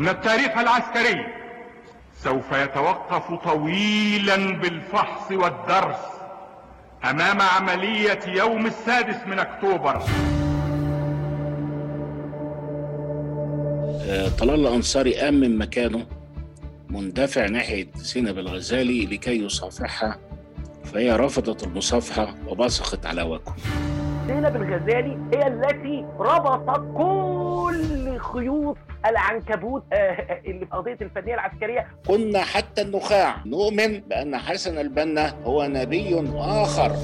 أن التاريخ العسكري سوف يتوقف طويلا بالفحص والدرس أمام عملية يوم السادس من أكتوبر. آه، طلال الأنصاري قام من مكانه مندفع ناحية سينب الغزالي لكي يصافحها فهي رفضت المصافحة وبصقت على وجهه زينب الغزالي هي التي ربطت كل خيوط العنكبوت آه، اللي في قضية الفنية العسكرية. كنا حتى النخاع. نؤمن بأن حسن البنا هو نبي آخر.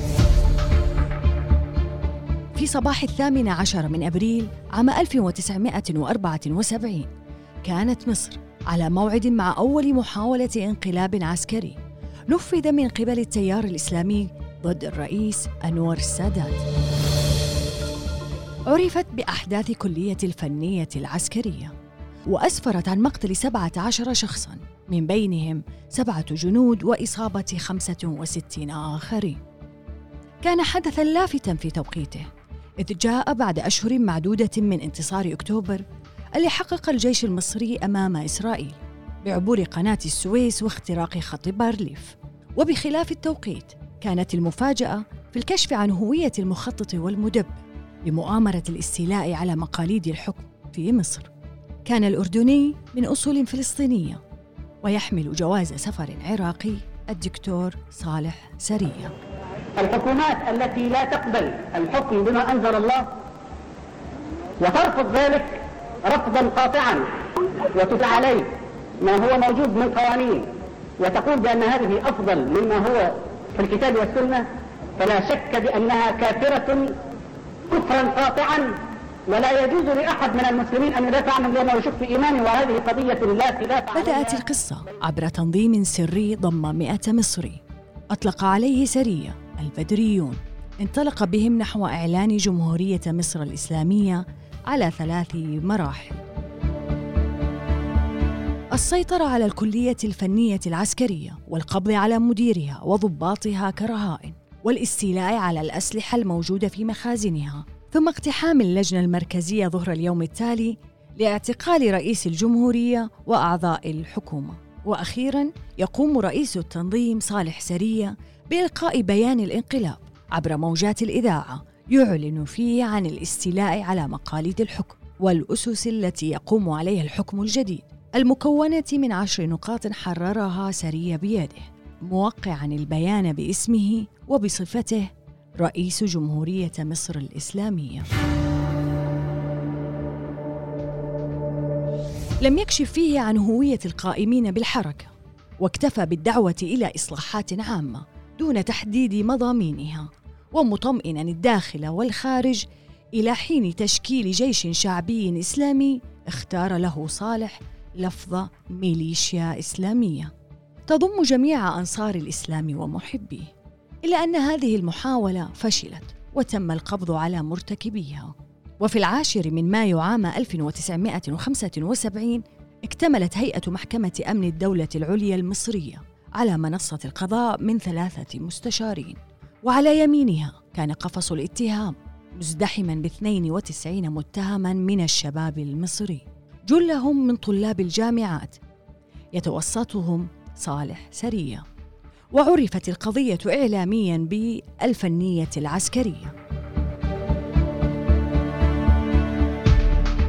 في صباح الثامن عشر من أبريل عام 1974 كانت مصر على موعد مع أول محاولة انقلاب عسكري. نفذ من قبل التيار الإسلامي ضد الرئيس أنور السادات. عرفت بأحداث كلية الفنية العسكرية وأسفرت عن مقتل 17 شخصاً من بينهم سبعة جنود وإصابة 65 آخرين. كان حدثاً لافتا في توقيته إذ جاء بعد أشهر معدودة من انتصار أكتوبر اللي حقق الجيش المصري أمام إسرائيل بعبور قناة السويس واختراق خط بارليف. وبخلاف التوقيت كانت المفاجأة في الكشف عن هوية المخطط والمدبر. لمؤامرة الاستيلاء على مقاليد الحكم في مصر. كان الأردني من أصول فلسطينية ويحمل جواز سفر عراقي الدكتور صالح سرية الحكومات التي لا تقبل الحكم بما أنزل الله وترفض ذلك رفضا قاطعا وتدعى عليه ما هو موجود من قوانين وتقول بأن هذه أفضل مما هو في الكتاب والسنة فلا شك بأنها كافرة كفرا قاطعا ولا يجوز لأحد من المسلمين أن يدافع عنه لأنه يشك في إيمانه وهذه قضية لا خلاف بدأت القصة عبر تنظيم سري ضم مئة مصري. أطلق عليه سرية البدريون. انطلق بهم نحو إعلان جمهورية مصر الإسلامية على ثلاث مراحل. السيطرة على الكلية الفنية العسكرية والقبض على مديرها وضباطها كرهائن. والاستيلاء على الأسلحة الموجودة في مخازنها. ثم اقتحام اللجنة المركزية ظهر اليوم التالي لاعتقال رئيس الجمهورية وأعضاء الحكومة. وأخيراً يقوم رئيس التنظيم صالح سرية بإلقاء بيان الانقلاب عبر موجات الإذاعة يعلن فيه عن الاستيلاء على مقاليد الحكم والأسس التي يقوم عليها الحكم الجديد المكونة من عشر نقاط حررها سرية بيده. موقعا البيان باسمه وبصفته رئيس جمهورية مصر الإسلامية. لم يكشف فيه عن هوية القائمين بالحركة واكتفى بالدعوة إلى إصلاحات عامة دون تحديد مضامينها ومطمئنا الداخل والخارج إلى حين تشكيل جيش شعبي إسلامي اختار له صالح لفظ ميليشيا إسلامية. تضم جميع أنصار الإسلام ومحبيه إلا أن هذه المحاولة فشلت وتم القبض على مرتكبيها. وفي العاشر من مايو عام 1975 اكتملت هيئة محكمة أمن الدولة العليا المصرية على منصة القضاء من ثلاثة مستشارين. وعلى يمينها كان قفص الاتهام مزدحما ب 92 متهما من الشباب المصري. جلهم من طلاب الجامعات يتوسطهم صالح سريه وعرفت القضية اعلاميا بالفنيه العسكرية.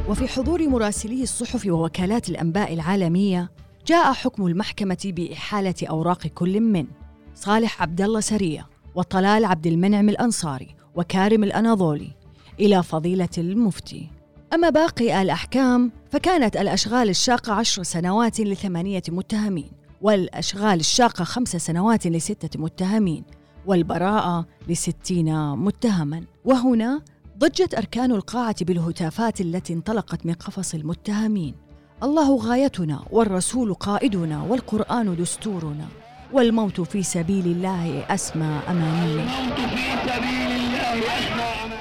وفي حضور مراسلي الصحف ووكالات الأنباء العالمية جاء حكم المحكمة بإحالة أوراق كل من صالح عبد الله سريه وطلال عبد المنعم الأنصاري وكارم الأناضولي إلى فضيلة المفتي. أما باقي الأحكام فكانت الأشغال الشاقة عشر سنوات لثمانية متهمين. والأشغال الشاقة خمس سنوات لستة متهمين والبراءة لستين متهما. وهنا ضجت أركان القاعة بالهتافات التي انطلقت من قفص المتهمين. الله غايتنا والرسول قائدنا والقرآن دستورنا والموت في سبيل الله أسمى أمانينا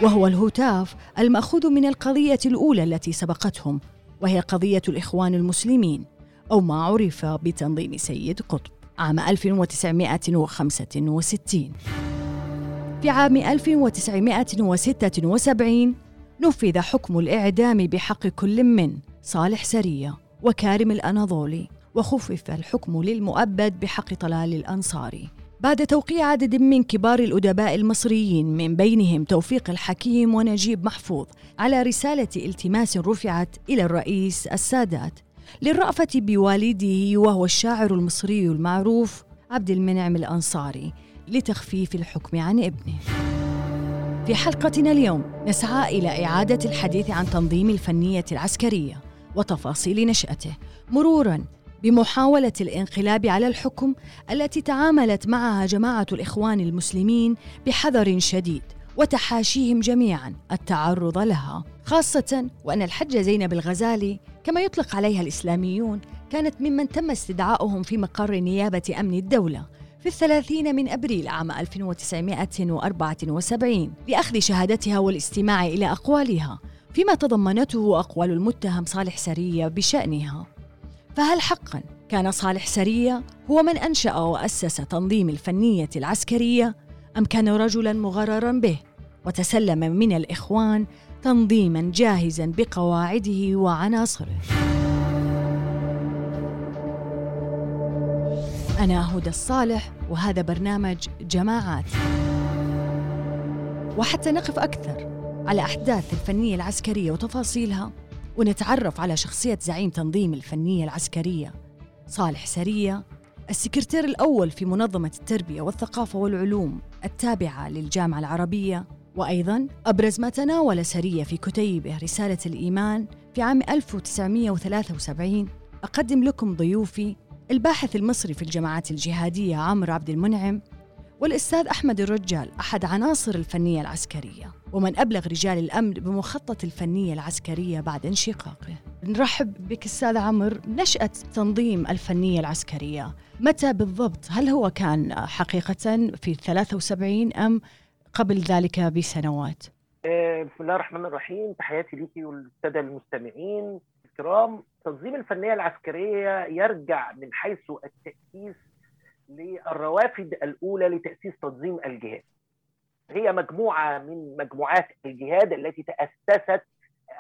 وهو الهتاف المأخوذ من القضية الأولى التي سبقتهم وهي قضية الإخوان المسلمين. أو ما عرف بتنظيم سيد قطب عام 1965 في عام 1976 نفذ حكم الإعدام بحق كل من صالح سرية وكارم الأناضولي وخفف الحكم للمؤبد بحق طلال الأنصاري بعد توقيع عدد من كبار الأدباء المصريين. من بينهم توفيق الحكيم ونجيب محفوظ على رسالة التماس رفعت إلى الرئيس السادات للرأفة بوالده وهو الشاعر المصري المعروف عبد المنعم الأنصاري لتخفيف الحكم عن ابنه. في حلقتنا اليوم نسعى إلى إعادة الحديث عن تنظيم الفنية العسكرية وتفاصيل نشأته مرورا بمحاولة الانقلاب على الحكم التي تعاملت معها جماعة الإخوان المسلمين بحذر شديد وتحاشيهم جميعا التعرض لها خاصة وأن الحجة زينب الغزالي كما يطلق عليها الإسلاميون كانت ممن تم استدعاؤهم في مقر نيابة أمن الدولة في الثلاثين من أبريل عام 1974 لأخذ شهادتها والاستماع إلى أقوالها فيما تضمنته أقوال المتهم صالح سرية بشأنها. فهل حقا كان صالح سرية هو من أنشأ وأسس تنظيم الفنية العسكرية أم كان رجلا مغررا به؟ وتسلم من الإخوان تنظيما جاهزا بقواعده وعناصره. أنا هدى الصالح وهذا برنامج جماعات. وحتى نقف أكثر على أحداث الفنية العسكرية وتفاصيلها ونتعرف على شخصية زعيم تنظيم الفنية العسكرية صالح سرية السكرتير الأول في منظمة التربية والثقافة والعلوم التابعة للجامعة العربية وأيضا أبرز ما تناول سرية في كتيبه رسالة الإيمان في عام 1973 أقدم لكم ضيوفي الباحث المصري في الجماعات الجهادية عمرو عبد المنعم والأستاذ أحمد الرجال أحد عناصر الفنية العسكرية ومن أبلغ رجال الأمن بمخطط الفنية العسكرية بعد انشقاقه. نرحب بك أستاذ عمرو نشأة تنظيم الفنية العسكرية متى بالضبط؟ هل هو كان حقيقة في 73 أم قبل ذلك بسنوات. آه، بسم الله الرحمن الرحيم. تحياتي ليكي والسادة المستمعين الكرام. تنظيم الفنية العسكرية يرجع من حيث التأسيس للروافد الأولى لتأسيس تنظيم الجهاد. هي مجموعة من مجموعات الجهاد التي تأسست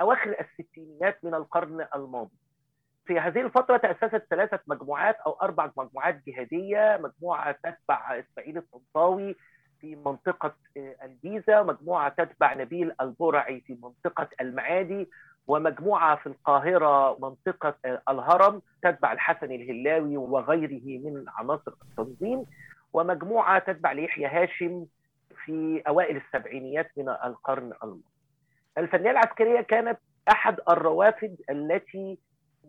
أواخر الستينيات من القرن الماضي. في هذه الفترة تأسست ثلاثة مجموعات أو أربع مجموعات جهادية. مجموعة تتبع إسماعيل الطنطاوي في منطقة الجيزة مجموعة تتبع نبيل البرعي في منطقة المعادي ومجموعة في القاهرة منطقة الهرم تتبع الحسن الهلاوي وغيره من عناصر التنظيم ومجموعة تتبع ليحيى هاشم في أوائل السبعينيات من القرن الماضي. الفنية العسكرية كانت أحد الروافد التي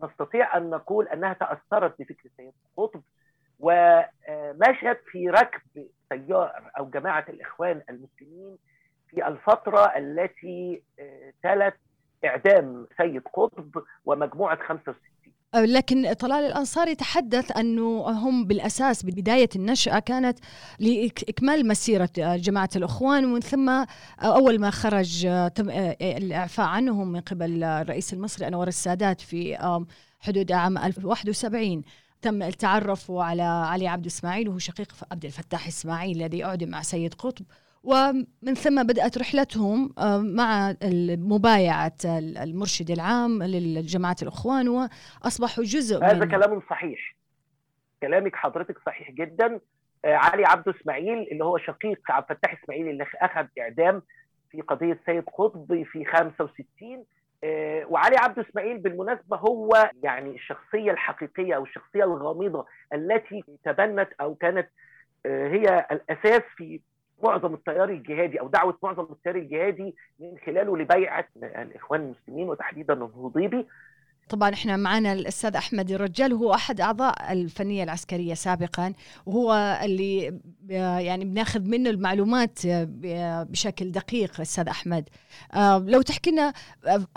نستطيع أن نقول أنها تأثرت بفكر سيد قطب ومشت في ركب تيار أو جماعة الإخوان المسلمين في الفترة التي تلت إعدام سيد قطب ومجموعة 65 لكن طلال الأنصاري تحدث أنه هم بالأساس بداية النشأة كانت لإكمال مسيرة جماعة الأخوان ومن ثم أول ما خرج تم الإعفاء عنهم من قبل الرئيس المصري أنور السادات في حدود عام 1071 تم التعرف على علي عبد إسماعيل وهو شقيق عبد الفتاح إسماعيل الذي أعدم مع سيد قطب. ومن ثم بدأت رحلتهم مع مبايعة المرشد العام للجماعة الأخوان وأصبحوا جزء هذا من... كلام صحيح. كلامك حضرتك صحيح جدا. علي عبد إسماعيل اللي هو شقيق عبد الفتاح إسماعيل اللي أخذ إعدام في قضية سيد قطب في 65 وعلي عبد إسماعيل بالمناسبة هو يعني الشخصية الحقيقية أو الشخصية الغامضة التي تبنت أو كانت هي الأساس في معظم التيار الجهادي أو دعوة معظم التيار الجهادي من خلاله لبيعة الإخوان المسلمين وتحديدا الهضيبي. طبعا إحنا معنا الأستاذ أحمد الرجال وهو أحد أعضاء الفنية العسكرية سابقا وهو اللي يعني بناخذ منه المعلومات بشكل دقيق أستاذ أحمد. لو تحكي لنا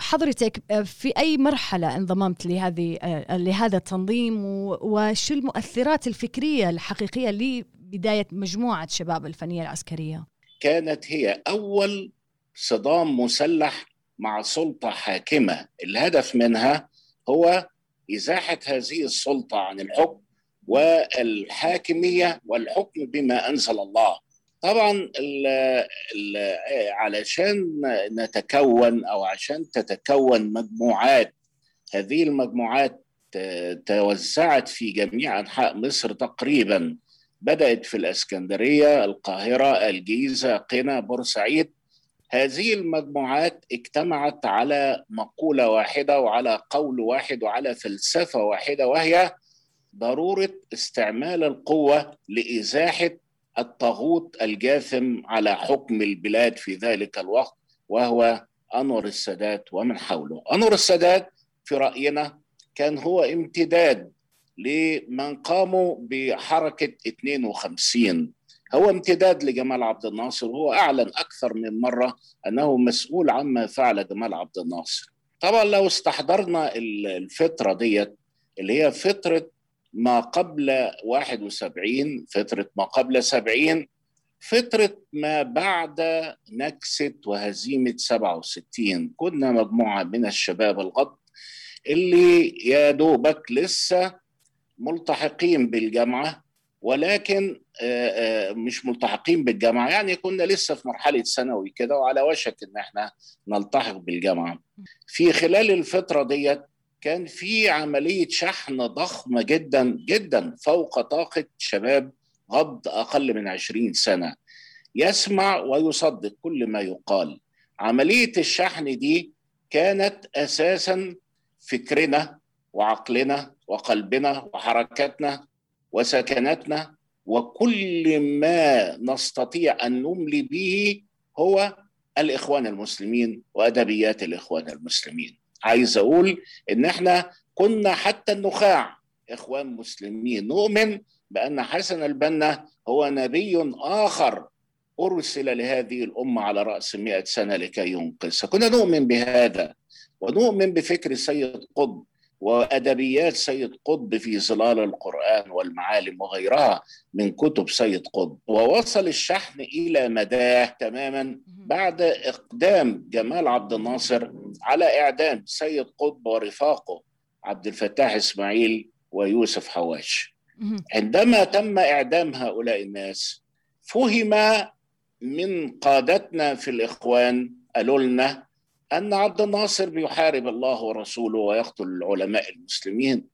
حضرتك في أي مرحلة انضممت لهذه لهذا التنظيم وشو المؤثرات الفكرية الحقيقية لبدايه مجموعة شباب الفنية العسكرية؟ كانت هي أول صدام مسلح مع سلطة حاكمة. الهدف منها هو إزاحة هذه السلطة عن الحكم والحاكمية والحكم بما أنزل الله. طبعا ال ال علشان نتكون أو عشان تتكون مجموعات هذه المجموعات توزعت في جميع أنحاء مصر تقريبا. بدأت في الإسكندرية القاهرة الجيزة قنا بورسعيد. هذه المجموعات اجتمعت على مقولة واحدة وعلى قول واحد وعلى فلسفة واحدة وهي ضرورة استعمال القوة لإزاحة الطاغوت الجاثم على حكم البلاد في ذلك الوقت وهو أنور السادات ومن حوله. أنور السادات في رأينا كان هو امتداد لمن قاموا بحركة 52 هو امتداد لجمال عبد الناصر وهو أعلن أكثر من مرة أنه مسؤول عما فعل جمال عبد الناصر. طبعا لو استحضرنا الفترة ديت اللي هي فترة ما قبل 71 فترة ما قبل 70 فترة ما بعد نكسة وهزيمة 67 كنا مجموعة من الشباب الغض اللي يا دوبك لسه ملتحقين بالجامعة ولكن مش ملتحقين بالجامعة. يعني كنا لسه في مرحلة ثانوي كده وعلى وشك إن إحنا نلتحق بالجامعة. في خلال الفترة ديت كان في عملية شحن ضخمة جدا جدا فوق طاقة شباب غض أقل من عشرين سنة. يسمع ويصدق كل ما يقال. عملية الشحن دي كانت أساسا فكرنا وعقلنا وقلبنا وحركاتنا وسكناتنا وكل ما نستطيع أن نملي به هو الإخوان المسلمين وأدبيات الإخوان المسلمين. عايز أقول إن إحنا كنا حتى النخاع إخوان مسلمين. نؤمن بأن حسن البنا هو نبي آخر أرسل لهذه الأمة على رأس مئة سنة لكي ينقذها كنا نؤمن بهذا ونؤمن بفكر سيد قطب وأدبيات سيد قطب في ظلال القرآن والمعالم وغيرها من كتب سيد قطب. ووصل الشحن إلى مداه تماما بعد إقدام جمال عبد الناصر على إعدام سيد قطب ورفاقه عبد الفتاح إسماعيل ويوسف حواش. عندما تم إعدام هؤلاء الناس فهم من قادتنا في الإخوان قالوا لنا أن عبد الناصر بيحارب الله ورسوله ويقتل العلماء المسلمين.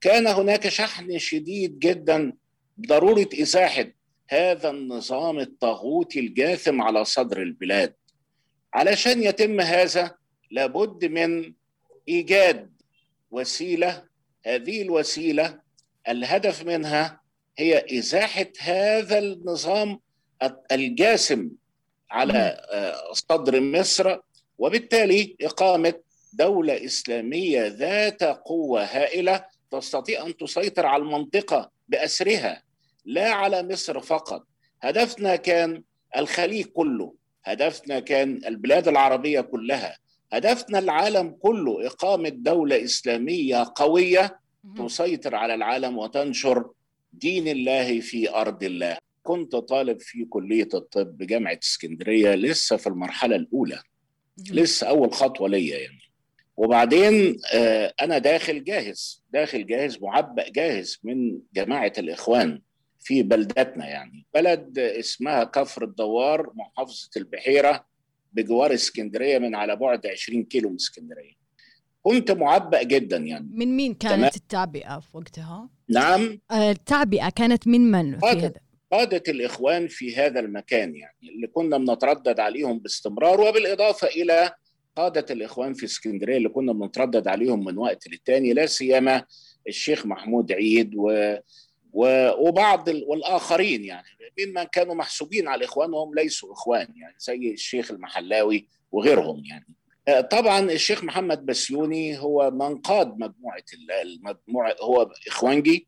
كان هناك شحن شديد جدا ضرورة إزاحة هذا النظام الطاغوتي الجاثم على صدر البلاد. علشان يتم هذا لابد من إيجاد وسيلة. هذه الوسيلة الهدف منها هي إزاحة هذا النظام الجاسم على صدر مصر وبالتالي إقامة دولة إسلامية ذات قوة هائلة تستطيع أن تسيطر على المنطقة بأسرها لا على مصر فقط. هدفنا كان الخليج كله هدفنا كان البلاد العربية كلها هدفنا العالم كله إقامة دولة إسلامية قوية تسيطر على العالم وتنشر دين الله في أرض الله. كنت طالب في كلية الطب بجامعة اسكندرية لسه في المرحلة الأولى. لسه أول خطوة ليا يعني وبعدين آه أنا داخل جاهز داخل جاهز معبأ جاهز من جماعة الإخوان في بلدتنا يعني بلد اسمها كفر الدوار محافظة البحيرة بجوار اسكندرية من على بعد 20 كيلو من اسكندرية كنت معبأ جدا يعني من مين كانت تمام. التعبئه في وقتها؟ نعم التعبئه كانت من من في هذا؟ قادة الإخوان في هذا المكان يعني اللي كنا بنتردد عليهم باستمرار وبالإضافة إلى قادة الإخوان في اسكندرية اللي كنا بنتردد عليهم من وقت للتاني لا سيما الشيخ محمود عيد و... وبعض ال... والآخرين يعني ممن كانوا محسوبين على الإخوان وهم ليسوا إخوان يعني زي الشيخ المحلاوي وغيرهم يعني. طبعا الشيخ محمد بسيوني هو من قاد مجموعة المجموعة هو إخوانجي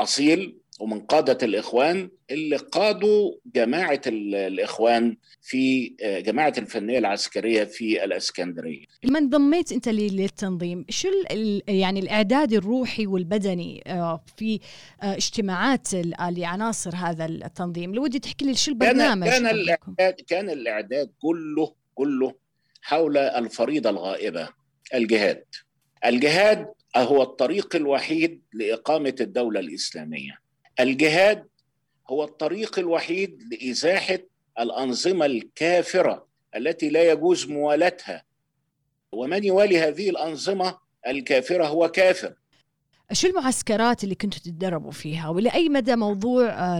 أصيل ومن قادة الإخوان اللي قادوا جماعة الإخوان في جماعة الفنية العسكرية في الإسكندرية. لما انضميت أنت للتنظيم شو يعني الإعداد الروحي والبدني في اجتماعات لعناصر هذا التنظيم؟ لو ودي تحكي لي شو البرنامج كان, كان الإعداد كان الإعداد كله كله حول الفريضة الغائبة الجهاد. الجهاد هو الطريق الوحيد لإقامة الدولة الإسلامية. الجهاد هو الطريق الوحيد لإزاحة الأنظمة الكافرة التي لا يجوز موالاتها ومن يوالي هذه الأنظمة الكافرة هو كافر. شو المعسكرات اللي كنتوا تتدربوا فيها؟ ولأي مدى موضوع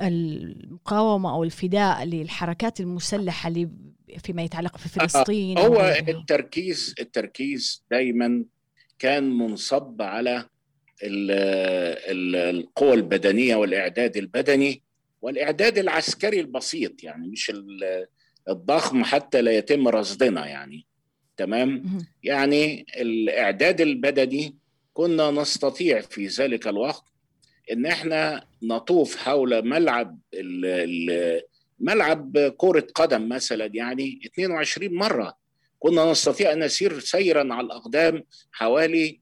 المقاومة أو الفداء للحركات المسلحة اللي فيما يتعلق في فلسطين؟ هو التركيز التركيز دايما كان منصب على القوى البدنية والإعداد البدني والإعداد العسكري البسيط يعني مش الضخم حتى لا يتم رصدنا يعني. تمام؟ يعني الإعداد البدني كنا نستطيع في ذلك الوقت إن إحنا نطوف حول ملعب ملعب كرة قدم مثلا يعني 22 مرة. كنا نستطيع أن نسير سيرا على الأقدام حوالي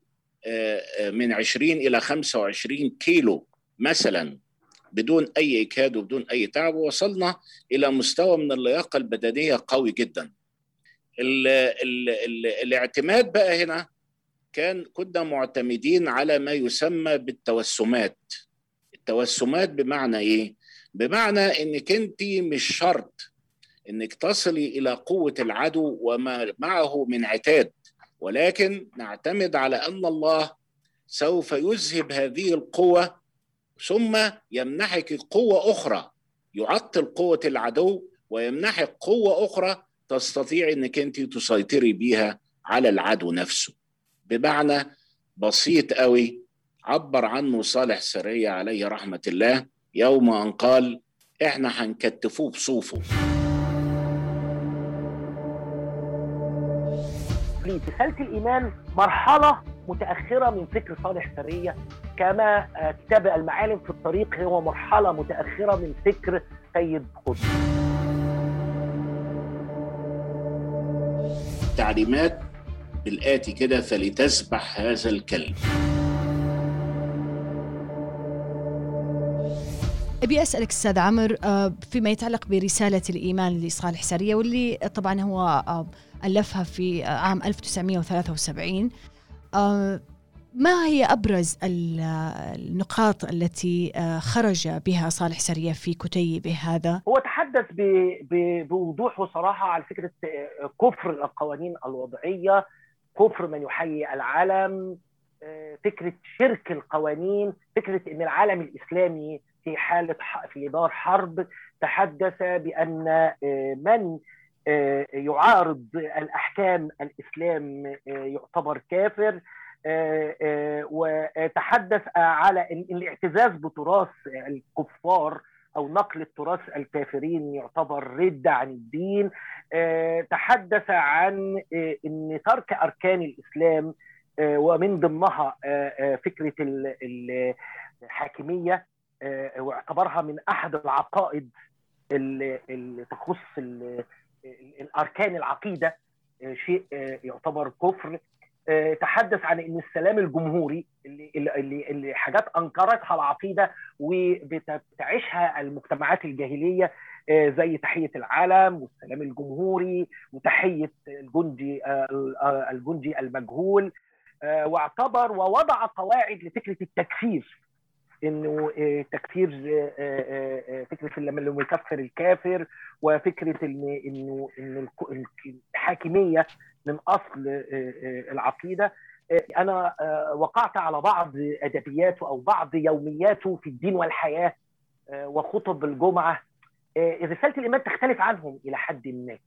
من 20 إلى 25 كيلو مثلا بدون أي إجهاد وبدون أي تعب ووصلنا إلى مستوى من اللياقة البدنية قوي جدا. ال ال ال الاعتماد بقى هنا كان كنا معتمدين على ما يسمى بالتوسمات. التوسمات بمعنى إيه؟ بمعنى إنك أنت مش شرط إنك تصلي إلى قوة العدو وما معه من عتاد. ولكن نعتمد على أن الله سوف يذهب هذه القوة ثم يمنحك قوة أخرى يعطل قوة العدو ويمنحك قوة أخرى تستطيع إنك أنت تسيطري بيها على العدو نفسه. بمعنى بسيط قوي عبر عنه صالح سرية عليه رحمة الله يوم أن قال إحنا هنكتفوه بصوفه. رسالة الإيمان مرحلة متأخرة من فكر صالح سرية؟ كما كتاب المعالم في الطريق هو مرحلة متأخرة من فكر سيد قطب تعليمات بالآتي كده فلتسبح هذا الكلب. أبي أسألك أستاذ عمر فيما يتعلق برسالة الإيمان لصالح سرية واللي طبعا هو ألفها في عام 1973 ما هي أبرز النقاط التي خرج بها صالح سرية في كتيبه هذا؟ هو تحدث بوضوح وصراحه على فكرة كفر القوانين الوضعية، كفر من يحيي العالم، فكرة شرك القوانين، فكرة إن العالم الإسلامي في حالة في دار حرب تحدث بأن من يعارض الأحكام الإسلام يعتبر كافر وتحدث على الاعتزاز بتراث الكفار أو نقل التراث الكافرين يعتبر رد عن الدين. تحدث عن إن ترك أركان الإسلام ومن ضمنها فكرة الحاكمية واعتبرها من أحد العقائد اللي تخص الأركان العقيدة شيء يعتبر كفر. تحدث عن إن السلام الجمهوري اللي اللي, اللي حاجات أنكرتها العقيدة وبتعيشها المجتمعات الجاهلية زي تحية العالم والسلام الجمهوري وتحية الجندي الجندي المجهول. واعتبر ووضع قواعد لفكرة التكفير. انه تكفير فكرة لما يكفر الكافر وفكرة إن إنه إن الحاكمية من أصل العقيدة أنا وقعت على بعض أدبياته أو بعض يومياته في الدين والحياة وخطب الجمعة رسالة الإيمان تختلف عنهم إلى حد ما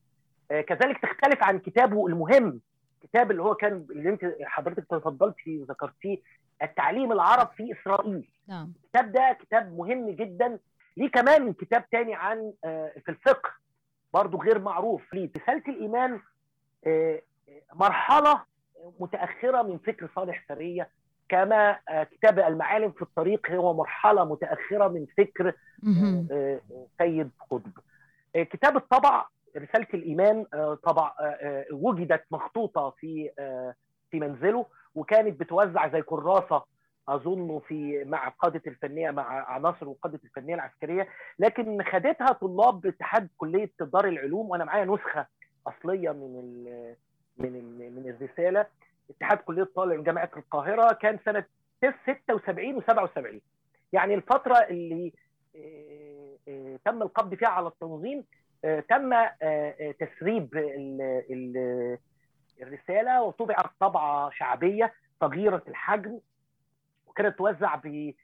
كذلك تختلف عن كتابه المهم الكتاب اللي هو كان اللي انت حضرتك تفضلتي وذكرتيه التعليم العرب في إسرائيل. نعم. الكتاب ده كتاب مهم جدا. ليه كمان كتاب تاني عن في الفقه برضه غير معروف. ليه؟ رسالة الإيمان مرحلة متأخرة من فكر صالح سرية. كما كتاب المعالم في الطريق هو مرحلة متأخرة من فكر سيد قطب. كتاب الطبع رسالة الإيمان طبع وجدت مخطوطة في في منزله وكانت بتوزع زي كراسة أظن في مع قادة الفنية مع عناصر وقاده الفنية العسكرية لكن خدتها طلاب اتحاد كلية دار العلوم وأنا معايا نسخة أصلية من ال من ال من الرسالة. اتحاد كلية طالع من جامعة القاهرة كان سنة 76 و77 يعني الفترة اللي تم القبض فيها على التنظيم تم تسريب الرسالة وطبعت طبعة شعبية صغيره الحجم وكانت توزع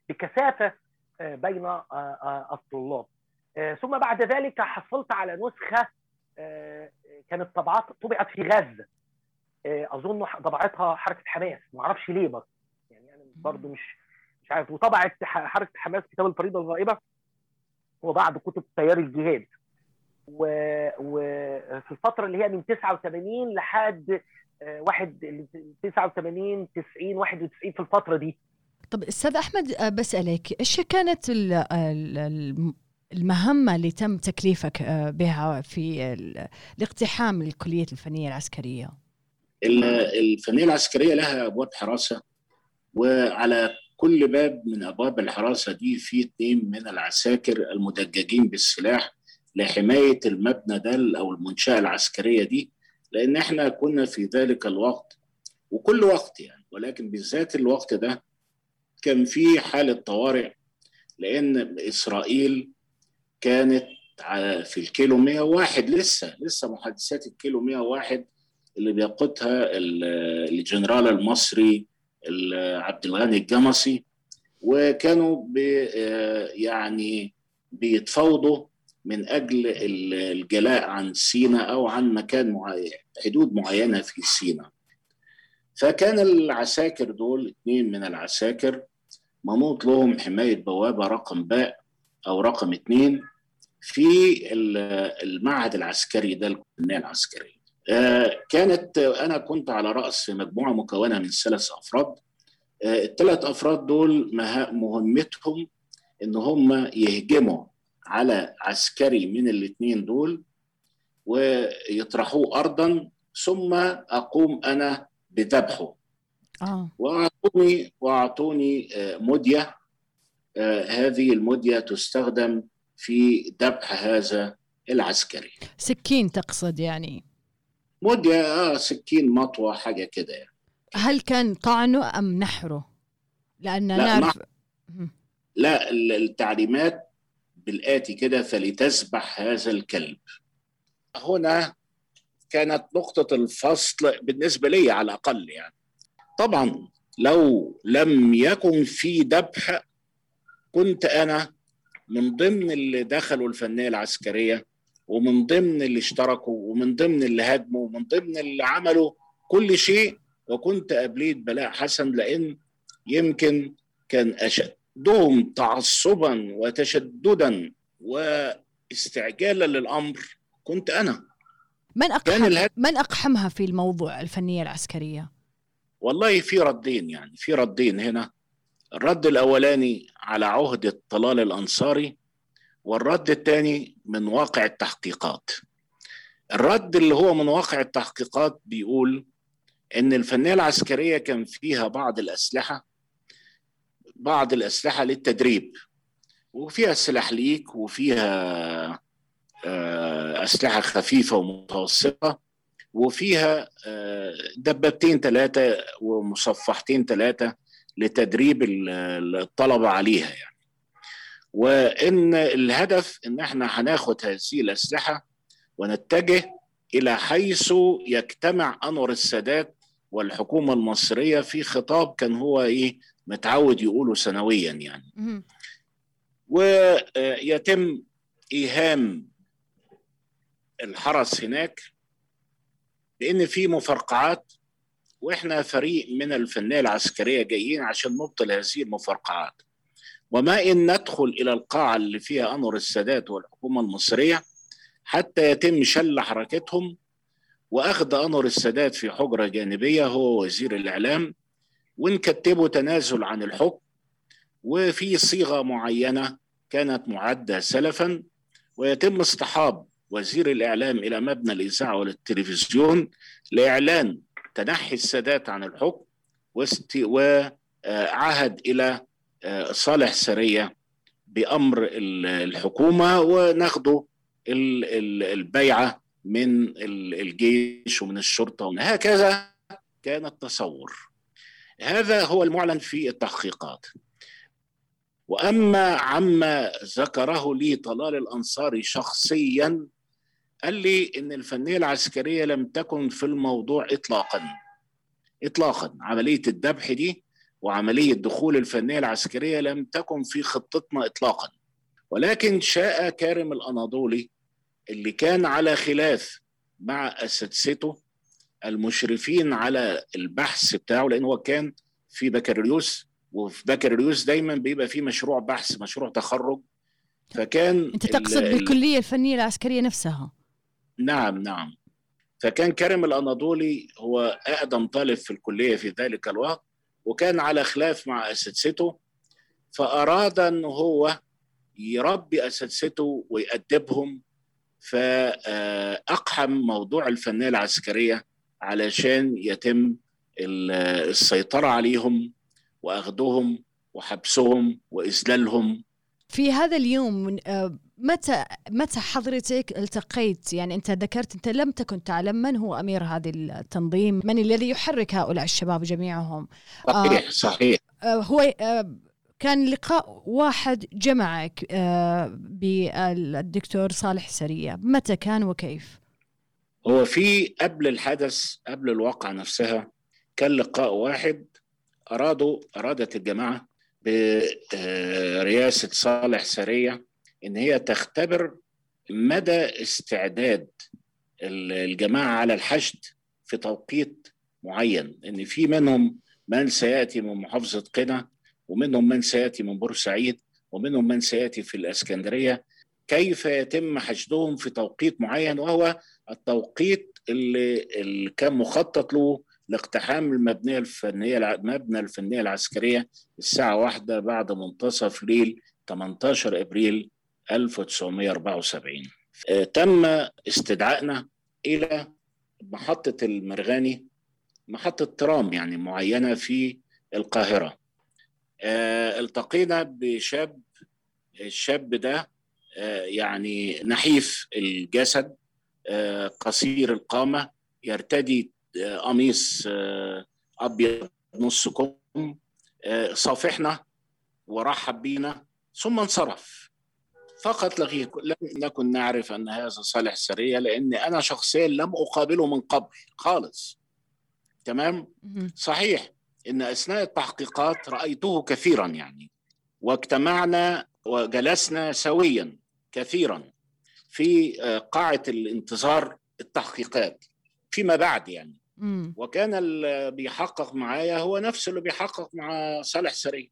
بكثافة بين الطلاب. ثم بعد ذلك حصلت على نسخة كانت طبعات طبعت في غزة. أظن طبعتها حركة حماس. ما أعرفش ليه برضه. يعني أنا برضه مش مش عارف. وطبعت حركة حماس كتاب الفريضة الغائبة وبعض كتب تيار الجهاد. وفي الفترة اللي هي من 89 لحد واحد 89 90 91 في الفترة دي طب أستاذ أحمد بسألك إيش كانت المهمة اللي تم تكليفك بها في الاقتحام الكلية الفنية العسكرية؟ الفنية العسكرية لها أبواب حراسة وعلى كل باب من أبواب الحراسة دي في اثنين من العساكر المدججين بالسلاح لحماية المبنى ده أو المنشأة العسكرية دي لأن إحنا كنا في ذلك الوقت وكل وقت يعني ولكن بالذات الوقت ده كان في حالة طوارئ لأن إسرائيل كانت في الكيلو 101 لسه لسه محادثات الكيلو 101 اللي بيقودها الجنرال المصري عبد الغني الجمصي وكانوا بي يعني بيتفاوضوا من أجل الجلاء عن سيناء أو عن مكان معين حدود معينة في سيناء فكان العساكر دول اثنين من العساكر منوط لهم حماية بوابة رقم باء أو رقم اثنين في المعهد العسكري ده الكلية العسكرية. كانت أنا كنت على رأس مجموعة مكونة من ثلاث أفراد. الثلاث أفراد دول مهمتهم إن هم يهجموا على عسكري من الاثنين دول ويطرحوه ارضا ثم أقوم أنا بذبحه آه وأعطوني وأعطوني مديه هذه المديه تستخدم في ذبح هذا العسكري سكين تقصد يعني مدية آه سكين مطوة حاجة كده يعني. هل كان طعنه أم نحره؟ لأن لا نعرف. لا التعليمات بالآتي كده فلتذبح هذا الكلب. هنا كانت نقطة الفصل بالنسبة لي على الأقل يعني. طبعا لو لم يكن في ذبح كنت أنا من ضمن اللي دخلوا الفنية العسكرية ومن ضمن اللي اشتركوا ومن ضمن اللي هاجموا ومن ضمن اللي عملوا كل شيء وكنت قبليت بلاء حسن لأن يمكن كان أشدهم تعصبا وتشددا واستعجالا للأمر كنت أنا. من أقحم من أقحمها في الموضوع الفنية العسكرية؟ والله في ردين يعني في ردين هنا. الرد الأولاني على عهدة طلال الأنصاري والرد الثاني من واقع التحقيقات. الرد اللي هو من واقع التحقيقات بيقول إن الفنية العسكرية كان فيها بعض الأسلحة بعض الأسلحة للتدريب. وفيها سلاح ليك وفيها أسلحة خفيفة ومتوسطة وفيها دبابتين ثلاثة ومصفحتين ثلاثة لتدريب الطلبة عليها يعني. وإن الهدف إن إحنا هناخد هذه الأسلحة ونتجه إلى حيث يجتمع أنور السادات والحكومة المصرية في خطاب كان هو إيه؟ متعود يقوله سنويا يعني. ويتم إيهام الحرس هناك لأن في مفرقعات وإحنا فريق من الفنية العسكرية جايين عشان نبطل هذه المفرقعات وما إن ندخل إلى القاعة اللي فيها أنور السادات والحكومة المصرية حتى يتم شل حركتهم وأخذ أنور السادات في حجرة جانبية هو وزير الإعلام ونكتبه تنازل عن الحكم وفي صيغة معينة كانت معدة سلفا ويتم اصطحاب وزير الإعلام إلى مبنى الإذاعة والتلفزيون لإعلان تنحي السادات عن الحكم وعهد إلى صالح سرية بأمر الحكومة وناخده البيعة من الجيش ومن الشرطة هكذا كان التصور. هذا هو المعلن في التحقيقات. وأما عما ذكره لي طلال الانصاري شخصيا قال لي إن الفنية العسكرية لم تكن في الموضوع اطلاقا. اطلاقا. عملية الذبح دي وعملية دخول الفنية العسكرية لم تكن في خطتنا إطلاقا. ولكن شاء كارم الأناضولي اللي كان على خلاف مع أساتذته المشرفين على البحث بتاعه لأن هو كان في بكالوريوس وفي بكالوريوس دايما بيبقى في مشروع بحث مشروع تخرج. فكان أنت تقصد ال- بالكلية الفنية العسكرية نفسها؟ نعم نعم. فكان كرم الأناضولي هو أقدم طالب في الكلية في ذلك الوقت وكان على خلاف مع أساتذته. فأراد أن هو يربي أساتذته ويأدبهم فأقحم موضوع الفنية العسكرية علشان يتم ال- السيطرة عليهم وأخذهم وحبسهم وإذلالهم. في هذا اليوم آه، متى متى حضرتك التقيت؟ يعني أنت ذكرت أنت لم تكن تعلم من هو أمير هذا التنظيم؟ من الذي يحرك هؤلاء الشباب جميعهم؟ صحيح صحيح. آه، هو آه، كان لقاء واحد جمعك آه، بالدكتور صالح سرية متى كان وكيف؟ هو في قبل الحدث قبل الواقعة نفسها كان لقاء واحد أرادوا أرادت الجماعة برئاسة صالح سرية إن هي تختبر مدى استعداد ال- الجماعة على الحشد في توقيت معين. إن في منهم من سيأتي من محافظة قنا ومنهم من سيأتي من بورسعيد ومنهم من سيأتي في الإسكندرية. كيف يتم حشدهم في توقيت معين؟ وهو التوقيت اللي, اللي كان مخطط له لاقتحام المبنية الفنية الع- مبنى الفنية العسكرية الساعة واحدة بعد منتصف ليل 18 إبريل 1974 آه، تم استدعائنا إلى محطة المرغاني محطة ترام يعني معينة في القاهرة. آه، التقينا بشاب الشاب ده آه، يعني نحيف الجسد قصير القامة يرتدي آه، قميص آه، أبيض نص كم آه، صافحنا ورحب بينا ثم انصرف. فقط لغيه لم نكن نعرف أن هذا صالح سرية لأن أنا شخصيا لم أقابله من قبل خالص. تمام. صحيح إن أثناء التحقيقات رأيته كثيرا يعني واجتمعنا وجلسنا سويا كثيرا. في آه، قاعة الانتظار التحقيقات فيما بعد يعني. مم. وكان اللي بيحقق معايا هو نفس اللي بيحقق مع صالح سري.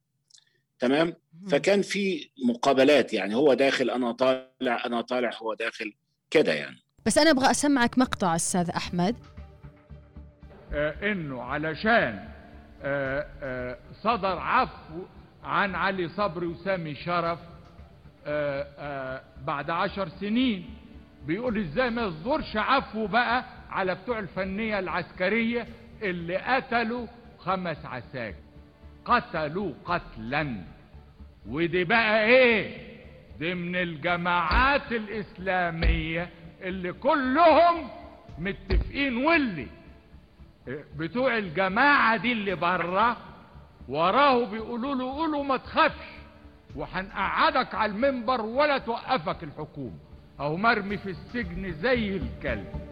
تمام؟ مم. فكان في مقابلات يعني هو داخل أنا طالع أنا طالع هو داخل كده يعني. بس أنا أبغى أسمعك مقطع أستاذ أحمد. آه، إنه علشان آه، آه، صدر عفو عن علي صبري وسامي شرف آه، آه، بعد عشر سنين بيقول إزاي ما يصدرش عفو بقى على بتوع الفنية العسكرية اللي قتلوا خمس عساكر. قتلوا قتلا. ودي بقى إيه؟ دي من الجماعات الإسلامية اللي كلهم متفقين. واللي بتوع الجماعة دي اللي بره وراه بيقولوا له قولوا ما تخافش. وهنقعدك على المنبر ولا توقفك الحكومة. أهو مرمي في السجن زي الكلب.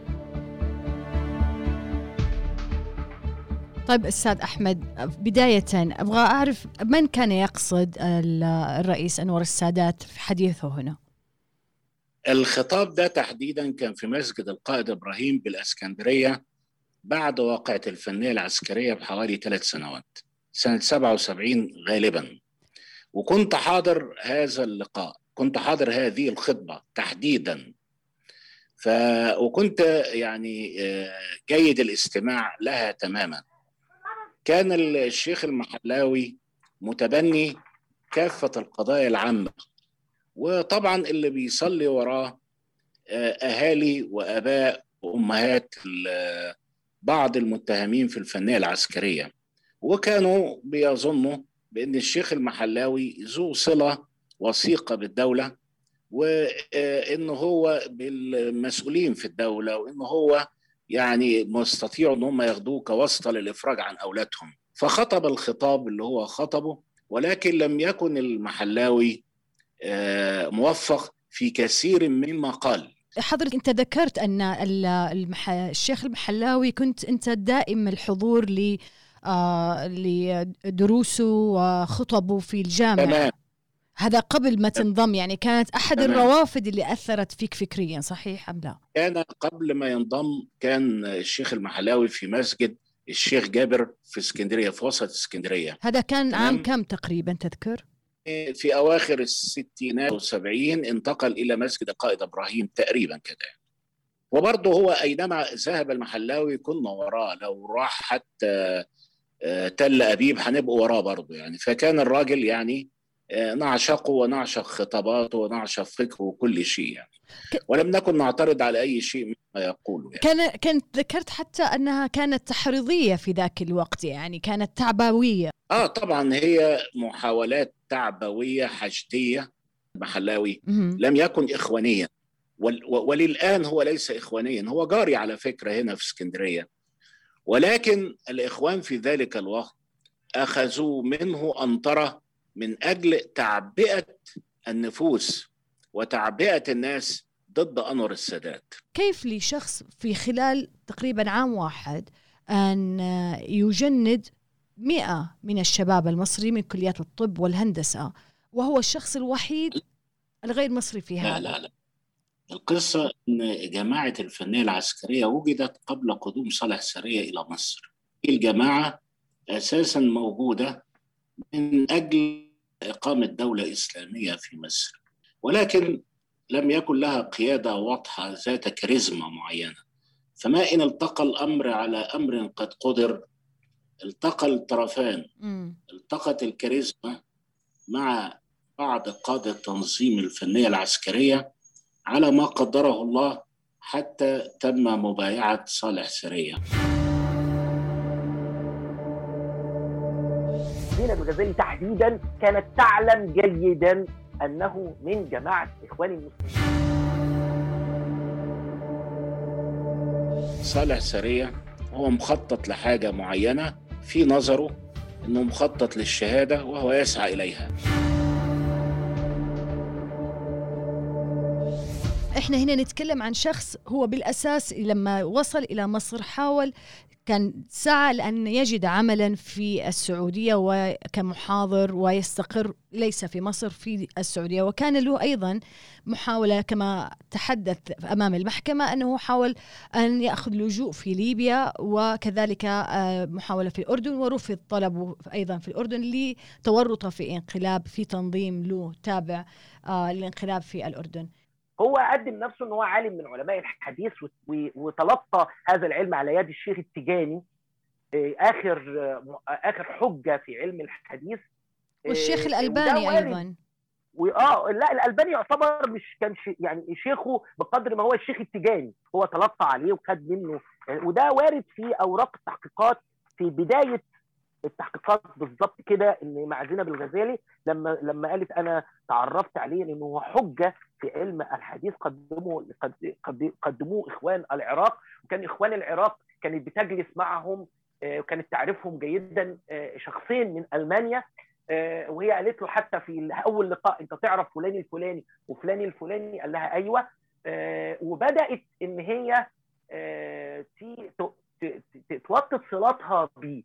طيب أستاذ أحمد بداية أبغى أعرف من كان يقصد ال- الرئيس أنور السادات في حديثه هنا؟ الخطاب ده تحديدا كان في مسجد القائد إبراهيم بالإسكندرية بعد واقعة الفنية العسكرية بحوالي ثلاث سنوات سنة 77 غالبا. وكنت حاضر هذا اللقاء كنت حاضر هذه الخطبة تحديدا. ف... وكنت يعني آه، جيد الاستماع لها تماما. كان الشيخ المحلاوي متبني كافة القضايا العامة وطبعا اللي بيصلي وراه آه، أهالي وآباء وأمهات ال- بعض المتهمين في الفنية العسكرية. وكانوا بيظنوا بأن الشيخ المحلاوي ذو صلة وثيقة بالدولة وأنه هو بالمسؤولين في الدولة وأنه هو يعني مستطيعوا أن هم ياخدوه كواسطة للإفراج عن أولادهم فخطب الخطاب اللي هو خطبه ولكن لم يكن المحلاوي آه، موفق في كثير مما قال حضرتك أنت ذكرت أن. الشيخ المحلاوي كنت أنت دائم الحضور لدروسه وخطبه في الجامعة تمام هذا قبل ما تنضم يعني كانت أحد تمام. الروافد اللي أثرت فيك فكريا صحيح أم لا؟ كان قبل ما ينضم كان الشيخ المحلاوي في مسجد الشيخ جابر في اسكندرية في وسط اسكندرية هذا كان تمام. عام كم تقريبا تذكر؟ في أواخر الستينات والسبعين انتقل إلى مسجد القائد إبراهيم تقريبا كده وبرضه هو أينما ذهب المحلاوي كنا وراه لو راح حتى آه، تل أبيب هنبقى وراه برضه يعني. فكان الراجل يعني آه، نعشقه ونعشق خطاباته ونعشق فكره وكل شيء يعني. ولم نكن نعترض على أي شيء مما يقوله يعني. كان كانت ذكرت حتى أنها كانت تحريضية في ذاك الوقت يعني كانت تعبوية. آه طبعا هي محاولات تعبوية حشدية محلاوي. لم يكن اخوانيا ول- و- وللآن هو ليس اخوانيا هو جاري على فكرة هنا في اسكندرية. ولكن الإخوان في ذلك الوقت أخذوا منه أنطرة من أجل تعبئة النفوس وتعبئة الناس ضد أنور السادات. كيف لشخص في خلال تقريبا عام واحد أن يجند مئة من الشباب المصري من كليات الطب والهندسة وهو الشخص الوحيد الغير مصري في لا هذا؟ لا لا. القصة أن جماعة الفنية العسكرية وجدت قبل قدوم صالح سرية إلى مصر الجماعة أساسا موجودة من أجل إقامة دولة إسلامية في مصر ولكن لم يكن لها قيادة واضحة ذات كاريزما معينة فما إن التقى الأمر على أمر قد قدر التقى الطرفان. التقت الكاريزما مع بعض قادة تنظيم الفنية العسكرية على ما قدره الله حتى تم مبايعة صالح سرية. زينب الغزالي تحديدا كانت تعلم جيدا أنه من جماعة إخوان المسلمين. صالح سرية هو مخطط لحاجة معينة في نظره أنه مخطط للشهادة وهو يسعى إليها. إحنا هنا نتكلم عن شخص هو بالأساس لما وصل إلى مصر حاول كان سعى لأن يجد عملا في السعودية وكمحاضر ويستقر ليس في مصر في السعودية. وكان له أيضا محاولة كما تحدث أمام المحكمة أنه حاول أن يأخذ لجوء في ليبيا وكذلك آه، محاولة في الأردن. ورفض طلبه أيضا في الأردن لتورطه في انقلاب في تنظيم له تابع آه، للانقلاب في الأردن. هو قدم نفسه إن هو عالم من علماء الحديث وتلقى هذا العلم على يد الشيخ التجاني آه، آخر آه، آخر حجة في علم الحديث آه، والشيخ وارد. أيضا واه لا الألباني يعتبر مش كان يعني شيخه بقدر ما هو الشيخ التجاني هو تلقى عليه وخد منه وده وارد في أوراق التحقيقات في بداية التحقيقات بالظبط كده إن مع زينب الغزالي لما لما قالت أنا تعرفت عليه انه هو حجة في علم الحديث قدموا قد- قد- قدموه إخوان العراق وكان إخوان العراق كانت بتجلس معهم آه، وكانت تعرفهم جيدا آه، شخصين من ألمانيا آه، وهي قالت له حتى في أول لقاء أنت تعرف فلان الفلاني وفلان الفلاني قال لها أيوه وبدأت إن هي توطد صلاتها بيه.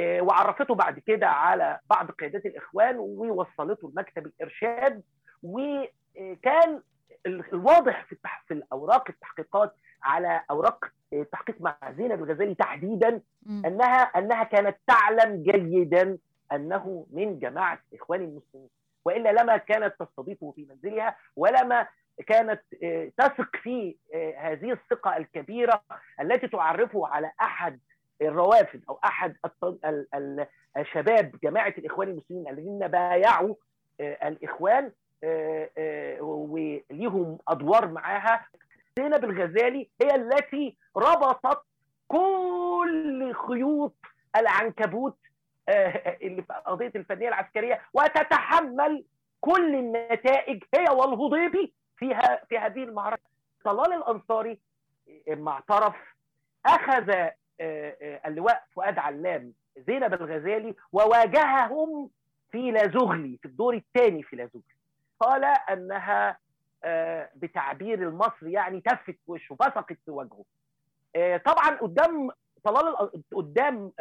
وعرفته بعد كده على بعض قيادات الإخوان ووصلته لمكتب الإرشاد وكان ال- الواضح في. في الأوراق التحقيقات على أوراق آه، التحقيق مع زينب الغزالي تحديدا. أنها أنها كانت تعلم جيدا أنه من جماعة إخوان المسلمين وإلا لما كانت تستضيفه في منزلها ولما كانت آه، تثق في آه، هذه الثقة الكبيرة التي تعرفه على أحد الروافد أو أحد الشباب جماعة الإخوان المسلمين الذين بايعوا آه، الإخوان آه، آه، وليهم أدوار معاها زينب الغزالي هي التي ربطت كل خيوط العنكبوت اللي في قضية الفنية العسكرية وتتحمل كل النتائج هي والهضيبي فيها في هذه المعركة. طلال الأنصاري لما اعترف أخذ اللواء فؤاد علام زينب الغزالي وواجههم في لازغلي في الدور الثاني في لازغلي. قال أنها آه، بتعبير المصري يعني تفت في وشه بصقت في وجهه. آه، طبعا قدام طلال قدام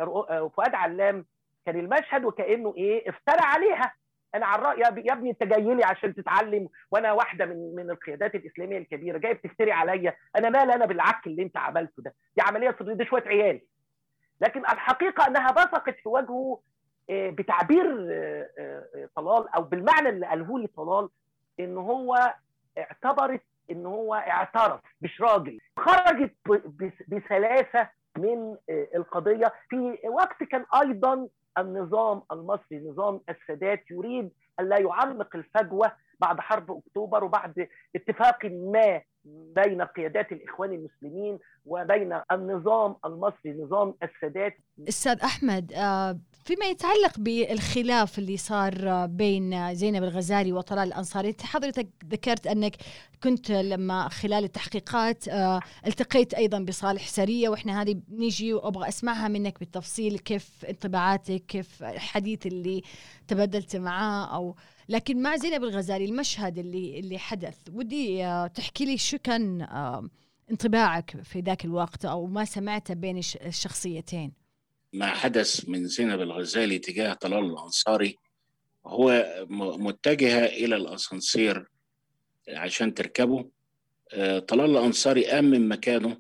فؤاد علام كان المشهد وكأنه إيه افترى عليها أنا على الراي يا ابني أنت جاي لي عشان تتعلم وأنا واحدة من من القيادات الإسلامية الكبيرة جاي بتفتري عليا. أنا مال أنا بالعك اللي أنت عملته ده؟ دي عملية صدريه دي شوية عيال. لكن الحقيقة أنها بصقت في وجهه بتعبير طلال أو بالمعنى اللي قاله لي طلال إن هو اعتبرت إن هو اعترف مش راجل. خرجت بسلاسة من القضية. في وقت كان أيضا النظام المصري نظام السادات يريد أن لا يعمق الفجوة بعد حرب أكتوبر وبعد اتفاق ما بين قيادات الإخوان المسلمين وبين النظام المصري نظام السادات. أستاذ أحمد فيما يتعلق بالخلاف اللي صار بين زينب الغزالي وطلال الأنصاري حضرتك ذكرت أنك كنت لما خلال التحقيقات التقيت أيضا بصالح سرية وإحنا هذه بنيجي وأبغى أسمعها منك بالتفصيل كيف انطباعاتك كيف الحديث اللي تبادلت معاه أو لكن مع زينب الغزالي المشهد اللي اللي حدث ودي تحكي لي شو كان انطباعك في ذاك الوقت أو ما سمعته بين الشخصيتين؟ ما حدث من زينب الغزالي تجاه طلال الأنصاري هو متجهه إلى الأسانسير عشان تركبه. طلال الأنصاري قام من مكانه